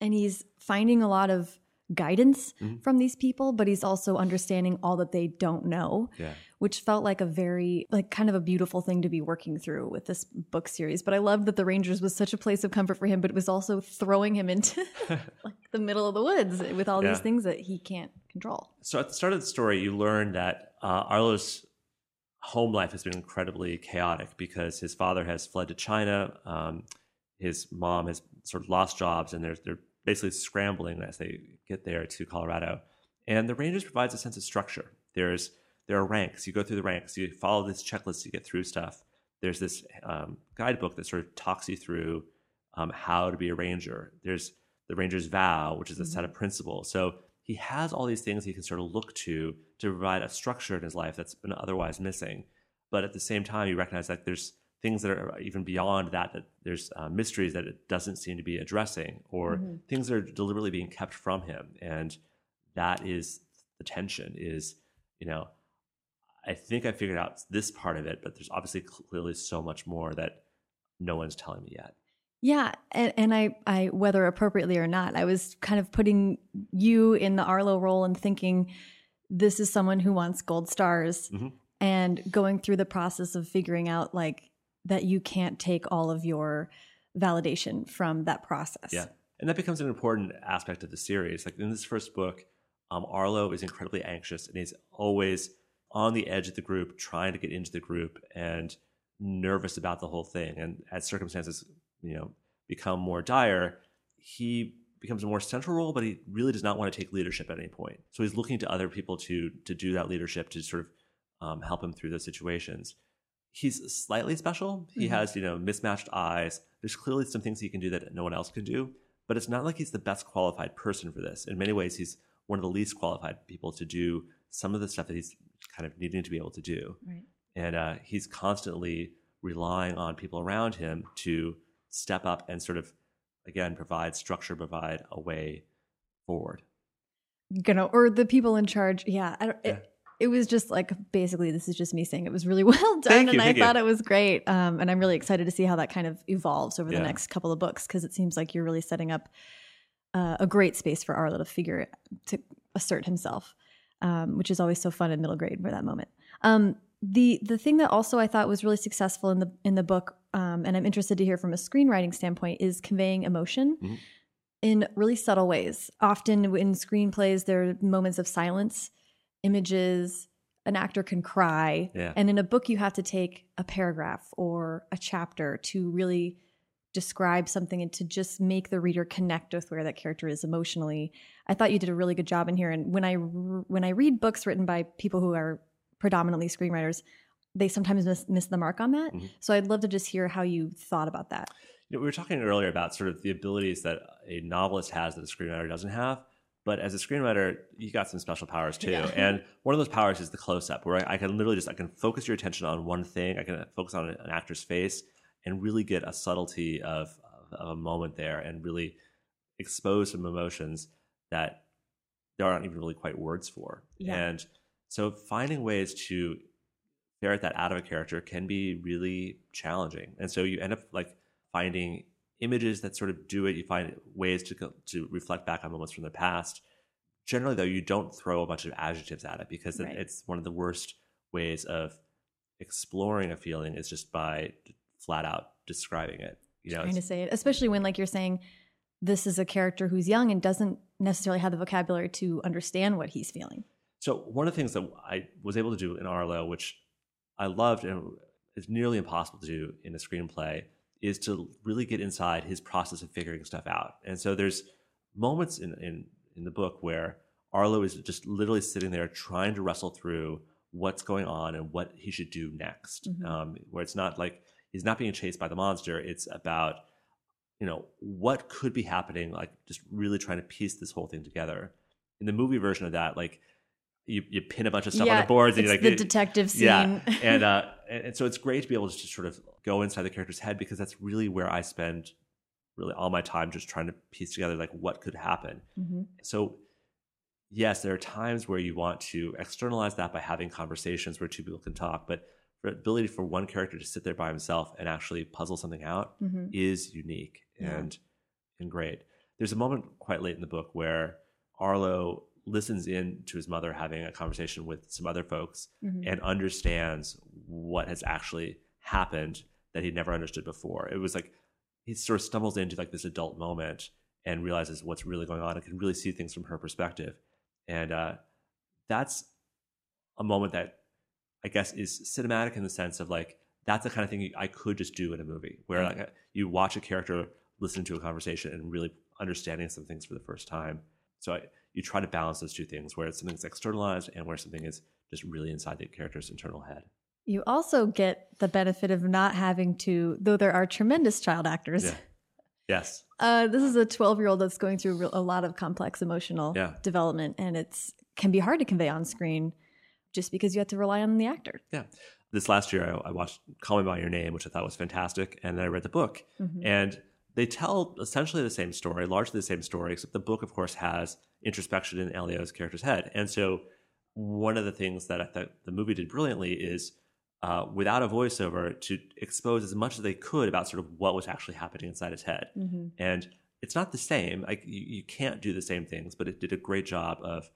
and he's finding a lot of guidance Mhm. from these people, but he's also understanding all that they don't know Yeah. which felt like a very like kind of a beautiful thing to be working through with this book series but i loved that the rangers was such a place of comfort for him but it was also throwing him into like the middle of the woods with all these things that he can't control So at the start of the story, you learn that uh, Arlo's home life has been incredibly chaotic because his father has fled to China. Um, his mom has sort of lost jobs, and they're they're basically scrambling as they get there to Colorado. And the Rangers provides a sense of structure. There's there are ranks. You go through the ranks. You follow this checklist to get through stuff. There's this um, guidebook that sort of talks you through um, how to be a ranger. There's the ranger's vow, which is a set of principles. So he has all these things he can sort of look to to provide a structure in his life that's been otherwise missing. But at the same time, you recognize that there's things that are even beyond that, that there's uh, mysteries that it doesn't seem to be addressing, or Mhm. things that are deliberately being kept from him. And that is the tension is, you know, I think I figured out this part of it, but there's obviously clearly so much more that no one's telling me yet. yeah and, and I, I whether appropriately or not i was kind of putting you in the arlo role and thinking this is someone who wants gold stars Mhm. and going through the process of figuring out like that you can't take all of your validation from that process Yeah. And that becomes an important aspect of the series. Like in this first book, um, Arlo is incredibly anxious and he's always on the edge of the group, trying to get into the group and nervous about the whole thing. And as circumstances, you know, become more dire, he becomes a more central role, but he really does not want to take leadership at any point. So he's looking to other people to to do that leadership to sort of um, help him through those situations. He's slightly special. He Mhm. has, you know, mismatched eyes. There's clearly some things he can do that no one else can do, but it's not like he's the best qualified person for this. In many ways, he's one of the least qualified people to do some of the stuff that he's kind of needing to be able to do. right And uh, he's constantly relying on people around him to step up and sort of, again, provide structure, provide a way forward. gonna or the people in charge yeah i don't Yeah. it, it was just like basically this is just me saying it was really well done you, and i you. thought it was great um, and i'm really excited to see how that kind of evolves over Yeah. the next couple of books because it seems like you're really setting up uh, a great space for arlo to figure to assert himself um, which is always so fun in middle grade for that moment um, the the thing that also i thought was really successful in the in the book um, and i'm interested to hear from a screenwriting standpoint is conveying emotion Mhm. in really subtle ways. Often in screenplays, there are moments of silence, images, an actor can cry. Yeah. And in a book, you have to take a paragraph or a chapter to really describe something and to just make the reader connect with where that character is emotionally. I thought you did a really good job in here. And when i when I read books written by people who are predominantly screenwriters, they sometimes miss, miss the mark on that. Mhm. So I'd love to just hear how you thought about that. You know, we were talking earlier about sort of the abilities that a novelist has that a screenwriter doesn't have. But as a screenwriter, you got some special powers too. Yeah. And one of those powers is the close up, where I, I can literally just I can focus your attention on one thing. I can focus on an actor's face and really get a subtlety of, of, a moment there, and really expose some emotions that there aren't even really quite words for. Yeah. And so finding ways to ferret that out of a character can be really challenging. And so you end up like finding images that sort of do it. You find ways to to reflect back on moments from the past. Generally, though, you don't throw a bunch of adjectives at it because Right. it's one of the worst ways of exploring a feeling is just by flat out describing it. You know, trying to say it, especially when, like you're saying, this is a character who's young and doesn't necessarily have the vocabulary to understand what he's feeling. So one of the things that I was able to do in Arlo, which I loved and it's nearly impossible to do in a screenplay, is to really get inside his process of figuring stuff out. And so there's moments in in, in the book where Arlo is just literally sitting there trying to wrestle through what's going on and what he should do next. Mhm. Um, where it's not like he's not being chased by the monster; it's about you know what could be happening. Like just really trying to piece this whole thing together. In the movie version of that, like you, you pin a bunch of stuff on the boards and it's you like the detective scene. yeah, and uh, and, and so it's great to be able to just sort of go inside the character's head because that's really where I spend really all my time just trying to piece together like what could happen. Mhm. So yes, there are times where you want to externalize that by having conversations where two people can talk, but the ability for one character to sit there by himself and actually puzzle something out Mhm. is unique Yeah. and and great. There's a moment quite late in the book where Arlo listens in to his mother having a conversation with some other folks Mhm. and understands what has actually happened that he never understood before. It was like he sort of stumbles into like this adult moment and realizes what's really going on and can really see things from her perspective. And uh, that's a moment that I guess is cinematic in the sense of like that's the kind of thing I could just do in a movie where Mm. like you watch a character listen to a conversation and really understanding some things for the first time. So I, you try to balance those two things where something's externalized and where something is just really inside the character's internal head. You also get the benefit of not having to, though there are tremendous child actors. Yeah. Yes. Uh, this is a 12 year old that's going through a lot of complex emotional Yeah. development, and it's can be hard to convey on screen just because you have to rely on the actor. Yeah. This last year, I, I watched Call Me By Your Name, which I thought was fantastic. And then I read the book. Mhm. And they tell essentially the same story, largely the same story, except the book, of course, has introspection in Elio's character's head. And so one of the things that I thought the movie did brilliantly is uh, without a voiceover to expose as much as they could about sort of what was actually happening inside his head. Mhm. And it's not the same. Like you, you can't do the same things, but it did a great job of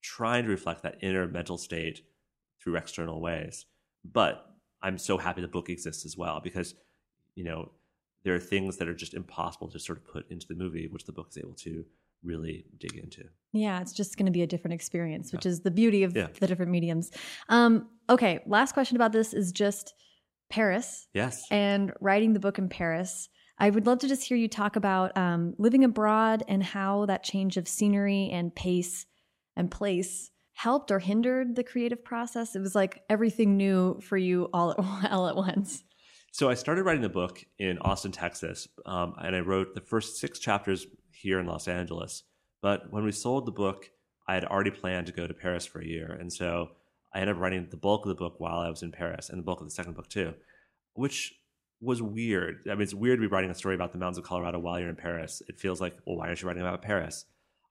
trying to reflect that inner mental state through external ways. But I'm so happy the book exists as well because, you know, there are things that are just impossible to sort of put into the movie, which the book is able to really dig into. Yeah, it's just going to be a different experience, which is the beauty of Yeah. the different mediums. Um, okay, last question about this is just Paris Yes. and writing the book in Paris. I would love to just hear you talk about um, living abroad and how that change of scenery and pace and place helped or hindered the creative process. It was like everything new for you all at, all at once. So I started writing the book in Austin, Texas, um, and I wrote the first six chapters here in Los Angeles. But when we sold the book, I had already planned to go to Paris for a year, and so I ended up writing the bulk of the book while I was in Paris, and the bulk of the second book too, which was weird. I mean, it's weird to be writing a story about the mountains of Colorado while you're in Paris. It feels like, well, why aren't you writing about Paris?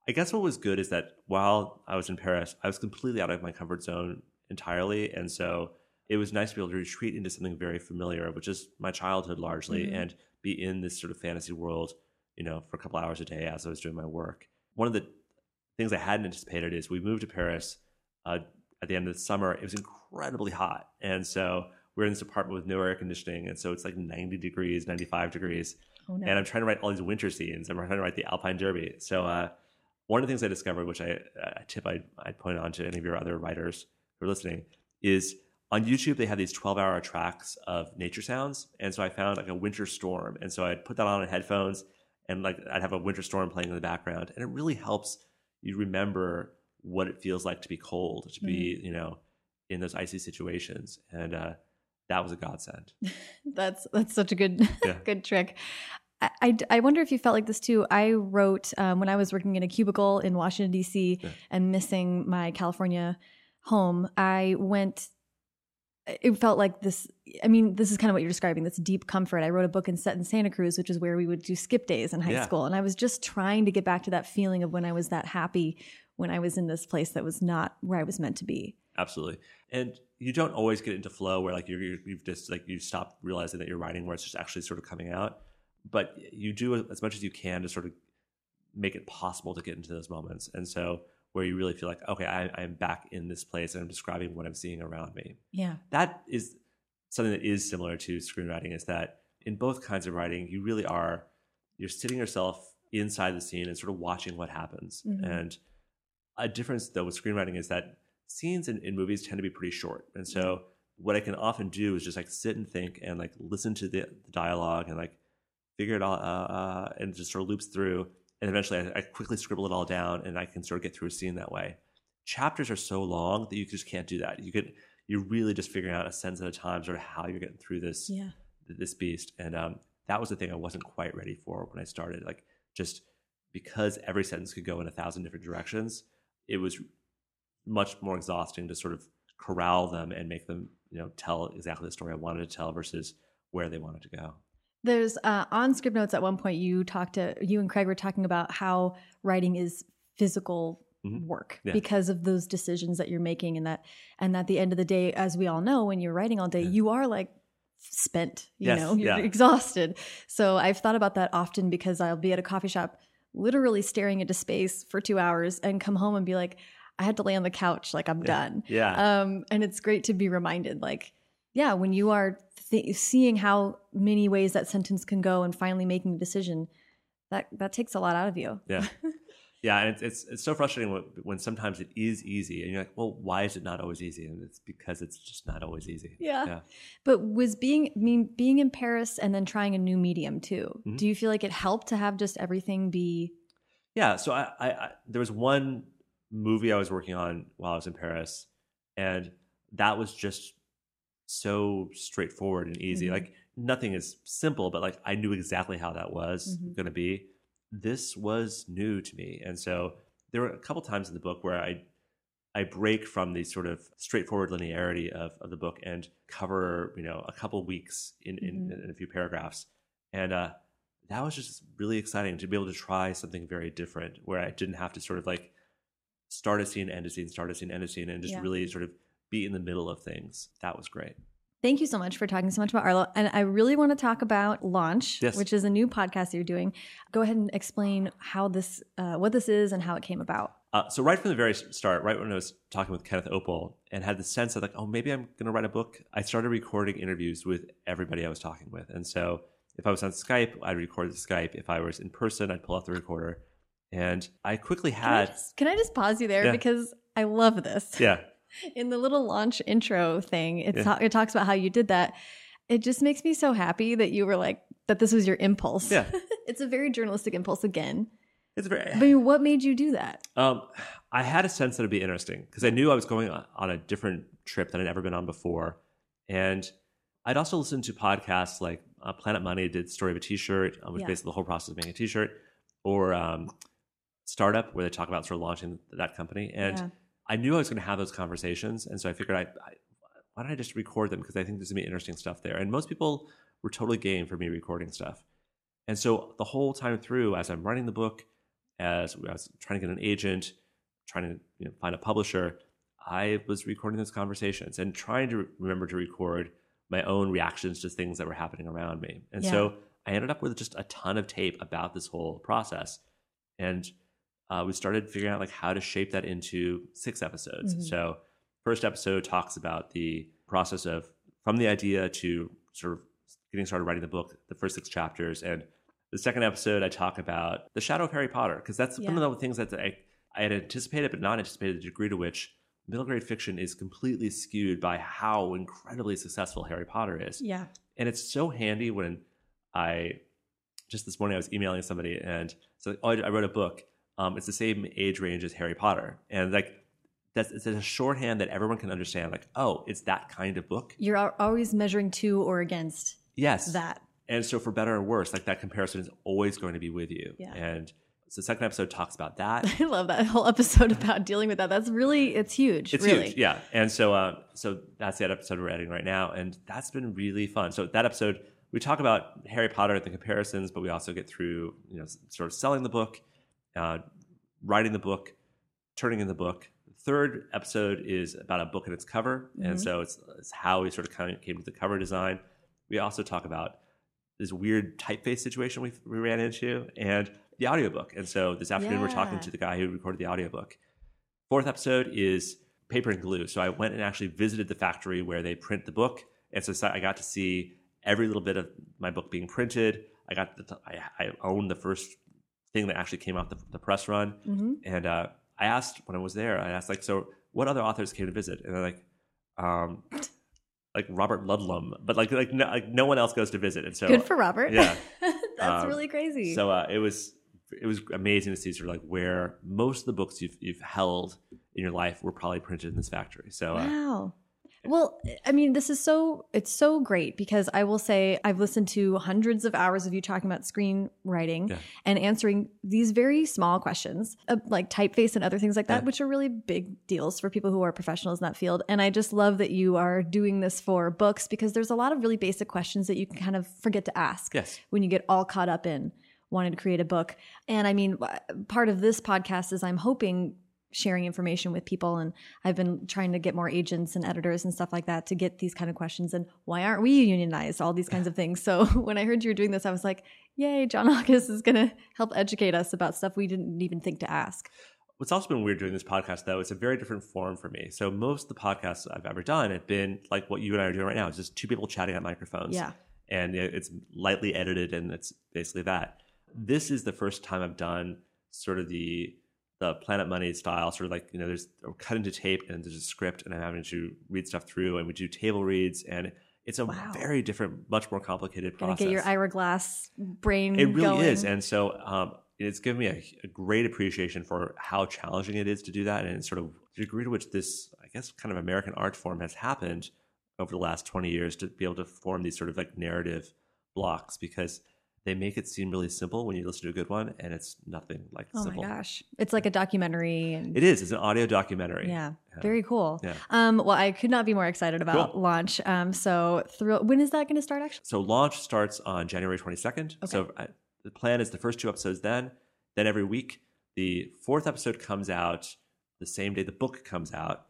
I guess what was good is that while I was in Paris, I was completely out of my comfort zone entirely, and so it was nice to be able to retreat into something very familiar, which is my childhood largely, Mhm. and be in this sort of fantasy world, you know, for a couple hours a day as I was doing my work. One of the things I hadn't anticipated is we moved to Paris uh, at the end of the summer. It was incredibly hot, and so we're in this apartment with no air conditioning, and so it's like 90 degrees, 95 degrees, Oh, no. and I'm trying to write all these winter scenes. I'm trying to write the Alpine Derby. So uh, one of the things I discovered, which I tip I'd, I'd point on to any of your other writers who are listening, is on YouTube they have these 12 hour tracks of nature sounds, and so I found like a winter storm, and so I'd put that on in headphones, and like I'd have a winter storm playing in the background, and it really helps you remember what it feels like to be cold, to be you know in those icy situations, and uh, that was a godsend. That's that's such a good Yeah. good trick. I, I, I wonder if you felt like this too. I wrote um, when I was working in a cubicle in Washington D.C. Yeah. and missing my California home. I went. It felt like this. I mean, this is kind of what you're describing. This deep comfort. I wrote a book in set in Santa Cruz, which is where we would do skip days in high Yeah. school, and I was just trying to get back to that feeling of when I was that happy when I was in this place that was not where I was meant to be. Absolutely. And you don't always get into flow where like you're, you're you've just like you stop realizing that you're writing where it's just actually sort of coming out. But you do as much as you can to sort of make it possible to get into those moments. And so where you really feel like, okay, I, I'm back in this place and I'm describing what I'm seeing around me. Yeah. That is something that is similar to screenwriting is that in both kinds of writing, you really are you're sitting yourself inside the scene and sort of watching what happens. Mhm. And a difference though with screenwriting is that scenes in, in movies tend to be pretty short. And so what I can often do is just like sit and think and like listen to the, the dialogue and like figure it all uh, uh, and just sort of loops through. And eventually I, I, quickly scribble it all down and I can sort of get through a scene that way. Chapters are so long that you just can't do that. You could, you're really just figuring out a sense at a time, sort of how you're getting through this, yeah. this beast. And um, that was the thing I wasn't quite ready for when I started. Like just because every sentence could go in a thousand different directions, it was much more exhausting to sort of corral them and make them, you know, tell exactly the story I wanted to tell versus where they wanted to go. There's uh, on Scriptnotes at one point you talked to you and Craig were talking about how writing is physical mm-hmm. work yeah. because of those decisions that you're making and that and at the end of the day as we all know when you're writing all day yeah. you are like spent you yes, know you're yeah. exhausted so i've thought about that often because i'll be at a coffee shop literally staring into space for two hours and come home and be like i had to lay on the couch like i'm done yeah um and it's great to be reminded like yeah when you are th- seeing how many ways that sentence can go and finally making a decision that that takes a lot out of you yeah Yeah, and it's, it's, it's so frustrating when, when, sometimes it is easy, and you're like, well, why is it not always easy? And it's because it's just not always easy. Yeah. yeah. But was being I mean being in Paris and then trying a new medium too. Mm-hmm. Do you feel like it helped to have just everything be? Yeah. So I, I, I there was one movie I was working on while I was in Paris, and that was just so straightforward and easy. Mm-hmm. Like nothing is simple, but like I knew exactly how that was mm-hmm. going to be this was new to me. And so there were a couple times in the book where I I break from the sort of straightforward linearity of, of the book and cover, you know, a couple weeks in, in, mm-hmm. in, a few paragraphs. And uh, that was just really exciting to be able to try something very different where I didn't have to sort of like start a scene, end a scene, start a scene, end a scene, and just yeah. really sort of be in the middle of things. That was great. Thank you so much for talking so much about Arlo. And I really want to talk about Launch, yes. which is a new podcast you're doing. Go ahead and explain how this, uh, what this is, and how it came about. Uh, so right from the very start, right when I was talking with Kenneth Oppel and had the sense of like, oh, maybe I'm going to write a book, I started recording interviews with everybody I was talking with. And so if I was on Skype, I'd record the Skype. If I was in person, I'd pull out the recorder. And I quickly had. Can I just, can I just pause you there yeah. because I love this. Yeah in the little launch intro thing, it, yeah. it talks about how you did that. It just makes me so happy that you were like, that this was your impulse. Yeah. it's a very journalistic impulse again. It's very. But what made you do that? Um, I had a sense that it'd be interesting because I knew I was going on a different trip that I'd never been on before. And I'd also listened to podcasts like uh, Planet Money did Story of a T-shirt, uh, which yeah. basically the whole process of making a T-shirt, or um, Startup, where they talk about sort of launching that company. And yeah. I knew I was going to have those conversations, and so I figured I, I why don't I just record them because I think there's gonna be interesting stuff there. And most people were totally game for me recording stuff. And so the whole time through, as I'm writing the book, as I was trying to get an agent, trying to you know, find a publisher, I was recording those conversations and trying to remember to record my own reactions to things that were happening around me. And yeah. so I ended up with just a ton of tape about this whole process. And uh, we started figuring out like how to shape that into six episodes. Mm-hmm. So first episode talks about the process of from the idea to sort of getting started writing the book, the first six chapters, and the second episode I talk about the shadow of Harry Potter because that's yeah. one of the things that I, I had anticipated but not anticipated the degree to which middle grade fiction is completely skewed by how incredibly successful Harry Potter is. Yeah, and it's so handy when I just this morning I was emailing somebody and so oh, I wrote a book um, it's the same age range as Harry Potter, and like that's it's a shorthand that everyone can understand. Like, oh, it's that kind of book. You're always measuring to or against. Yes, that. And so, for better or worse, like that comparison is always going to be with you. Yeah. And so, the second episode talks about that. I love that whole episode about dealing with that. That's really it's huge. It's really. huge, yeah. And so, uh, so that's the episode we're editing right now, and that's been really fun. So that episode, we talk about Harry Potter and the comparisons, but we also get through, you know, sort of selling the book uh, writing the book, turning in the book. The third episode is about a book and its cover, mm-hmm. and so it's, it's, how we sort of kind of came to the cover design. We also talk about this weird typeface situation we, we ran into and the audiobook. And so this afternoon yeah. we're talking to the guy who recorded the audiobook. Fourth episode is paper and glue. So I went and actually visited the factory where they print the book, and so I got to see every little bit of my book being printed. I got the, I, I owned the first thing that actually came out the, the press run. Mm-hmm. And uh, I asked when I was there, I asked like, so what other authors came to visit? And they're like, um, like Robert Ludlum, but like like no, like no one else goes to visit. And so Good for Robert. yeah. That's Um, really crazy. So uh, it was it was amazing to see sort of like where most of the books you've you've held in your life were probably printed in this factory. So uh, Wow. Well, I mean, this is so it's so great because I will say I've listened to hundreds of hours of you talking about screenwriting Yeah. and answering these very small questions, uh, like typeface and other things like that, Yeah. which are really big deals for people who are professionals in that field. And I just love that you are doing this for books because there's a lot of really basic questions that you can kind of forget to ask yes, when you get all caught up in wanting to create a book. And I mean, part of this podcast is I'm hoping sharing information with people and I've been trying to get more agents and editors and stuff like that to get these kind of questions and why aren't we unionized all these kinds of things. So when I heard you were doing this I was like, "Yay, John August is going to help educate us about stuff we didn't even think to ask." What's also been weird doing this podcast, though, it's a very different form for me. So most of the podcasts I've ever done have been like what you and I are doing right now. It's just two people chatting at microphones. Yeah. And it's lightly edited, and it's basically that. This is the first time I've done sort of the the Planet Money style, sort of like you know, there's a cut into tape and there's a script, and I'm having to read stuff through, and we do table reads, and it's a Wow. very different, much more complicated process. get your Ira Glass brain It really going. is, and so um, it's given me a, a great appreciation for how challenging it is to do that, and sort of the degree to which this, I guess, kind of American art form has happened over the last twenty years to be able to form these sort of like narrative blocks because they make it seem really simple when you listen to a good one, and it's nothing like Oh simple. my gosh. It's like a documentary and It is. It's an audio documentary. Yeah, Yeah. very cool. Yeah. Um, well, I could not be more excited about Cool. launch. Um, so thrill. When is that going to start? Actually, So launch starts on January 22nd. Okay. So uh, the plan is the first two episodes then, then every week. The fourth episode comes out the same day the book comes out.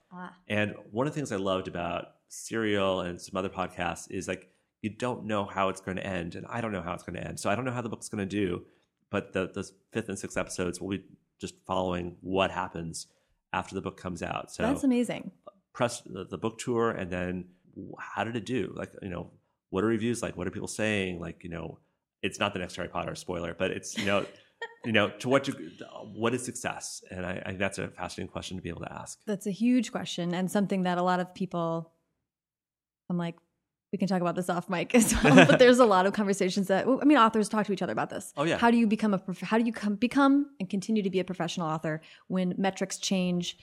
And one of the things I loved about Serial and some other podcasts is like you don't know how it's going to end, and I don't know how it's going to end. So I don't know how the book's going to do. But the the fifth and sixth episodes will be just following what happens after the book comes out. So that's amazing. press the, the book tour and then how did it do like you know what are reviews like what are people saying like you know it's not the next harry potter spoiler but it's you know you know to what you, what is success and I, I that's a fascinating question to be able to ask That's a huge question and something that a lot of people. I'm like, we can talk about this off mic as well. but there's a lot of conversations that I mean, authors talk to each other about this. Oh, yeah. How do you become a prof- how do you come, become and continue to be a professional author when metrics change?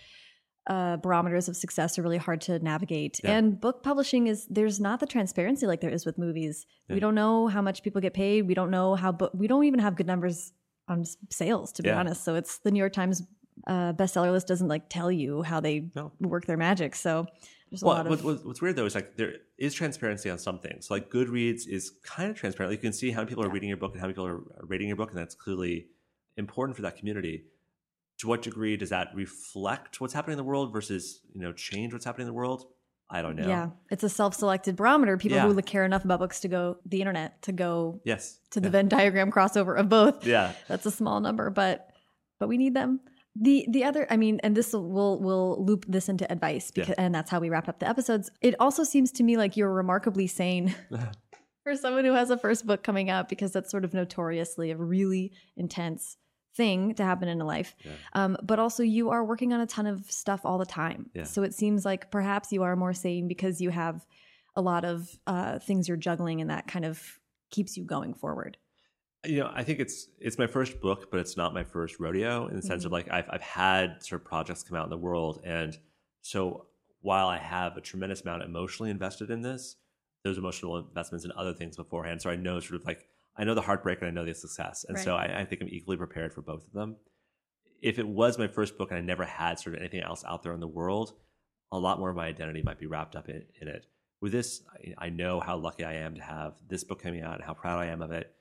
Uh, barometers of success are really hard to navigate, Yeah. and book publishing is there's not the transparency like there is with movies. We don't know how much people get paid. We don't know how book. We don't even have good numbers on sales, to be Yeah. honest. So it's the New York Times uh, bestseller list doesn't like tell you how they No. work their magic. So there's a well lot of what- what's weird though is like there is transparency on some things. So like goodreads is kind of transparent. You can see how many people are reading your book and how many people are rating your book and that's clearly important for that community. To what degree does that reflect what's happening in the world versus you know change what's happening in the world? I don't know. Yeah, it's a self-selected barometer. People Yeah. who care enough about books to go the internet to go yes. to the Venn diagram crossover of both. yeah. That's a small number, but but we need them. The the other, I mean, and this will will loop this into advice because, and that's how we wrap up the episodes. It also seems to me like you're remarkably sane for someone who has a first book coming out because that's sort of notoriously a really intense thing to happen in a life. Yeah. Um, but also, you are working on a ton of stuff all the time. Yeah. So it seems like perhaps you are more sane because you have a lot of uh, things you're juggling, and that kind of keeps you going forward. You know, I think it's it's my first book, but it's not my first rodeo in the sense of mm-hmm. like I've I've had sort of projects come out in the world, and so while I have a tremendous amount emotionally invested in this, those emotional investments in other things beforehand, so I know sort of like I know the heartbreak and I know the success, and so I, I think I'm equally prepared for both of them. If it was my first book and I never had sort of anything else out there in the world, a lot more of my identity might be wrapped up in, in it. With this, I, I know how lucky I am to have this book coming out and how proud I am of it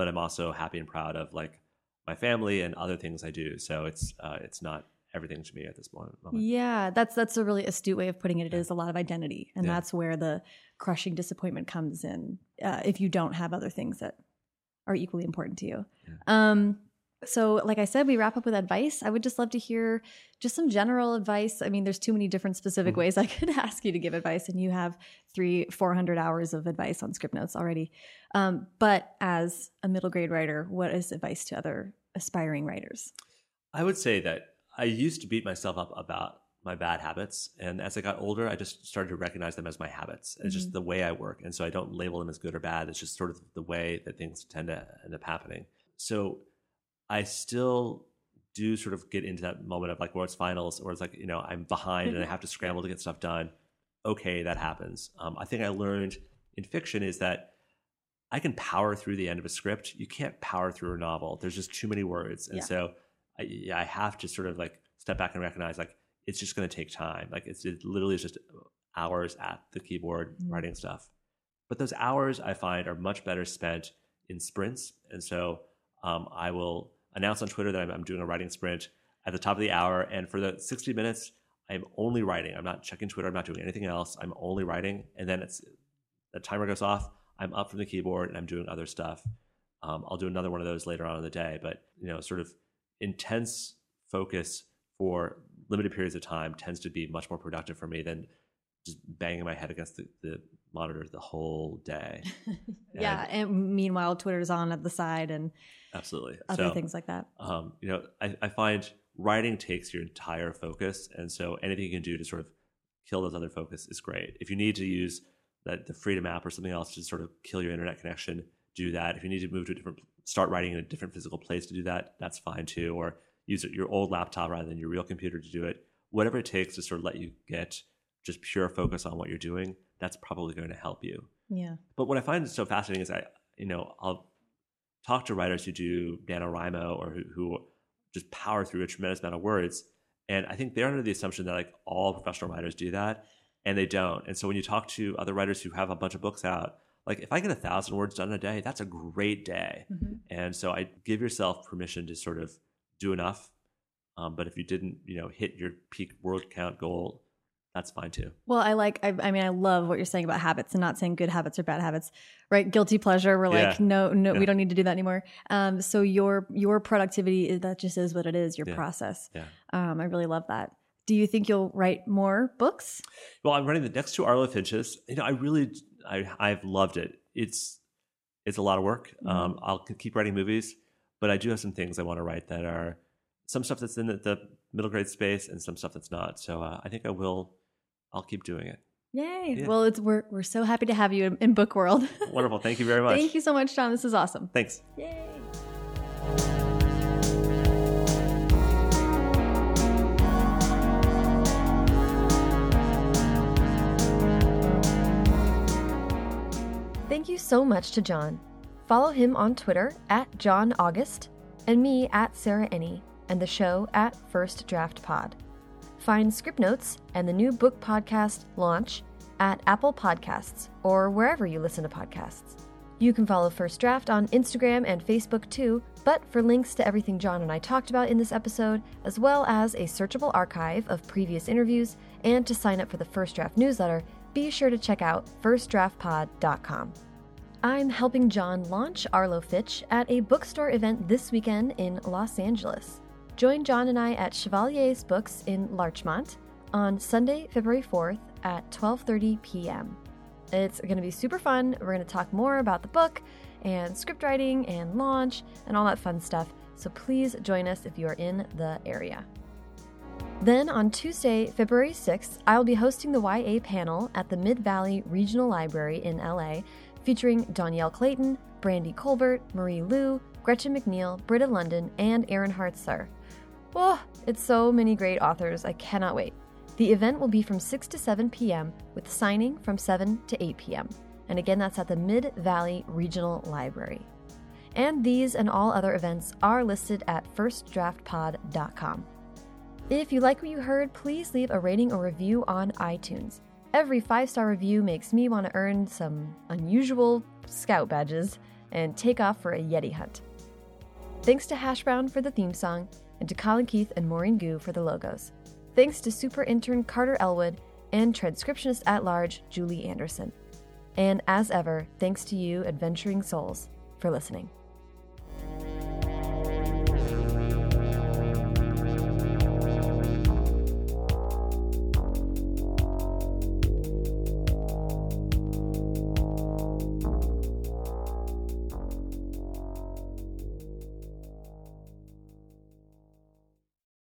but I'm also happy and proud of like my family and other things I do. So it's uh, it's not everything to me at this moment. moment. Yeah, that's that's a really astute way of putting it. It is a lot of identity, and Yeah. that's where the crushing disappointment comes in. Uh, if you don't have other things that are equally important to you. Um, so, like I said, we wrap up with advice. I would just love to hear just some general advice. I mean, there's too many different specific Mhm. ways I could ask you to give advice, and you have three, four hundred hours of advice on Scriptnotes already. Um, but as a middle grade writer, what is advice to other aspiring writers? I would say that I used to beat myself up about my bad habits. And as I got older, I just started to recognize them as my habits. It's just the way I work. And so I don't label them as good or bad. It's just sort of the way that things tend to end up happening. So I still do sort of get into that moment of like where it's finals or it's like, you know, I'm behind and I have to scramble to get stuff done. Okay, that happens. Um, I think I learned in fiction is that I can power through the end of a script. You can't power through a novel. There's just too many words. And Yeah. so I, yeah, I have to sort of like step back and recognize like it's just going to take time. Like it's it literally is just hours at the keyboard Mm. writing stuff. But those hours I find are much better spent in sprints. And so um, I will announce on Twitter that I'm, I'm doing a writing sprint at the top of the hour. And for the 60 minutes, I'm only writing. I'm not checking Twitter. I'm not doing anything else. I'm only writing. And then it's the timer goes off. I'm up from the keyboard and I'm doing other stuff. Um, I'll do another one of those later on in the day. But you know, sort of intense focus for limited periods of time tends to be much more productive for me than just banging my head against the, the monitor the whole day. yeah. And meanwhile, Twitter's on at the side and Absolutely. other So, things like that. um, you know, I, I find writing takes your entire focus, and so anything you can do to sort of kill those other focus is great. If you need to use that the Freedom app or something else to sort of kill your internet connection, do that. If you need to move to a different, start writing in a different physical place to do that, that's fine too. Or use your old laptop rather than your real computer to do it. Whatever it takes to sort of let you get just pure focus on what you're doing, that's probably going to help you. Yeah. But what I find so fascinating is I, you know, I'll talk to writers who do NaNoWriMo or who, who just power through a tremendous amount of words. And I think they're under the assumption that like all professional writers do that and they don't. And so when you talk to other writers who have a bunch of books out, like if I get a thousand words done in a day, that's a great day. Mhm. And so I give yourself permission to sort of do enough. Um, but if you didn't, you know, hit your peak word count goal, that's fine too. Well, I like, I, I mean, I love what you're saying about habits and not saying good habits or bad habits, right? Guilty pleasure. We're like, Yeah. no, no, Yeah. we don't need to do that anymore. Um, so your, your productivity, is- that just is what it is, your Yeah. process. Yeah. Um, I really love that. Do you think you'll write more books? Well, I'm running the next two Arlo Finches. You know, I really, I, I've loved it. It's, it's a lot of work. Mhm. Um, I'll keep writing movies, but I do have some things I want to write that are some stuff that's in the, the middle grade space and some stuff that's not. So uh, I think I will. I'll keep doing it. Yay. Yeah. Well, it's, we're, we're so happy to have you in, in book world. Wonderful. Thank you very much. Thank you so much, John. This is awesome. Thanks. Yay. Thank you so much to John. Follow him on Twitter at John August and me at Sarah Enni and the show at First Draft Pod. Find Scriptnotes and the new book podcast launch at Apple Podcasts or wherever you listen to podcasts. You can follow First Draft on Instagram and Facebook too, but for links to everything John and I talked about in this episode, as well as a searchable archive of previous interviews, and to sign up for the First Draft newsletter, be sure to check out firstdraftpod.com. I'm helping John launch Arlo Finch at a bookstore event this weekend in Los Angeles. Join John and I at Chevalier's Books in Larchmont on Sunday, February 4th at 12:30 p.m. It's going to be super fun. We're going to talk more about the book and script writing and launch and all that fun stuff. So please join us if you are in the area. Then on Tuesday, February 6th, I'll be hosting the YA panel at the Mid Valley Regional Library in LA, featuring Dhonielle Clayton, Brandy Colbert, Marie Lu, Gretchen McNeil, Britta Lundin, and Aaron Hartzler. Whoa, it's so many great authors. I cannot wait. The event will be from 6 to 7 p.m., with signing from 7 to 8 p.m. And again, that's at the Mid Valley Regional Library. And these and all other events are listed at firstdraftpod.com. If you like what you heard, please leave a rating or review on iTunes. Every five star review makes me want to earn some unusual scout badges and take off for a Yeti hunt. Thanks to Hash Brown for the theme song, and to Colin Keith and Maureen Gu for the logos. Thanks to super intern Carter Elwood and transcriptionist at large Julie Anderson. And as ever, thanks to you, adventuring souls, for listening.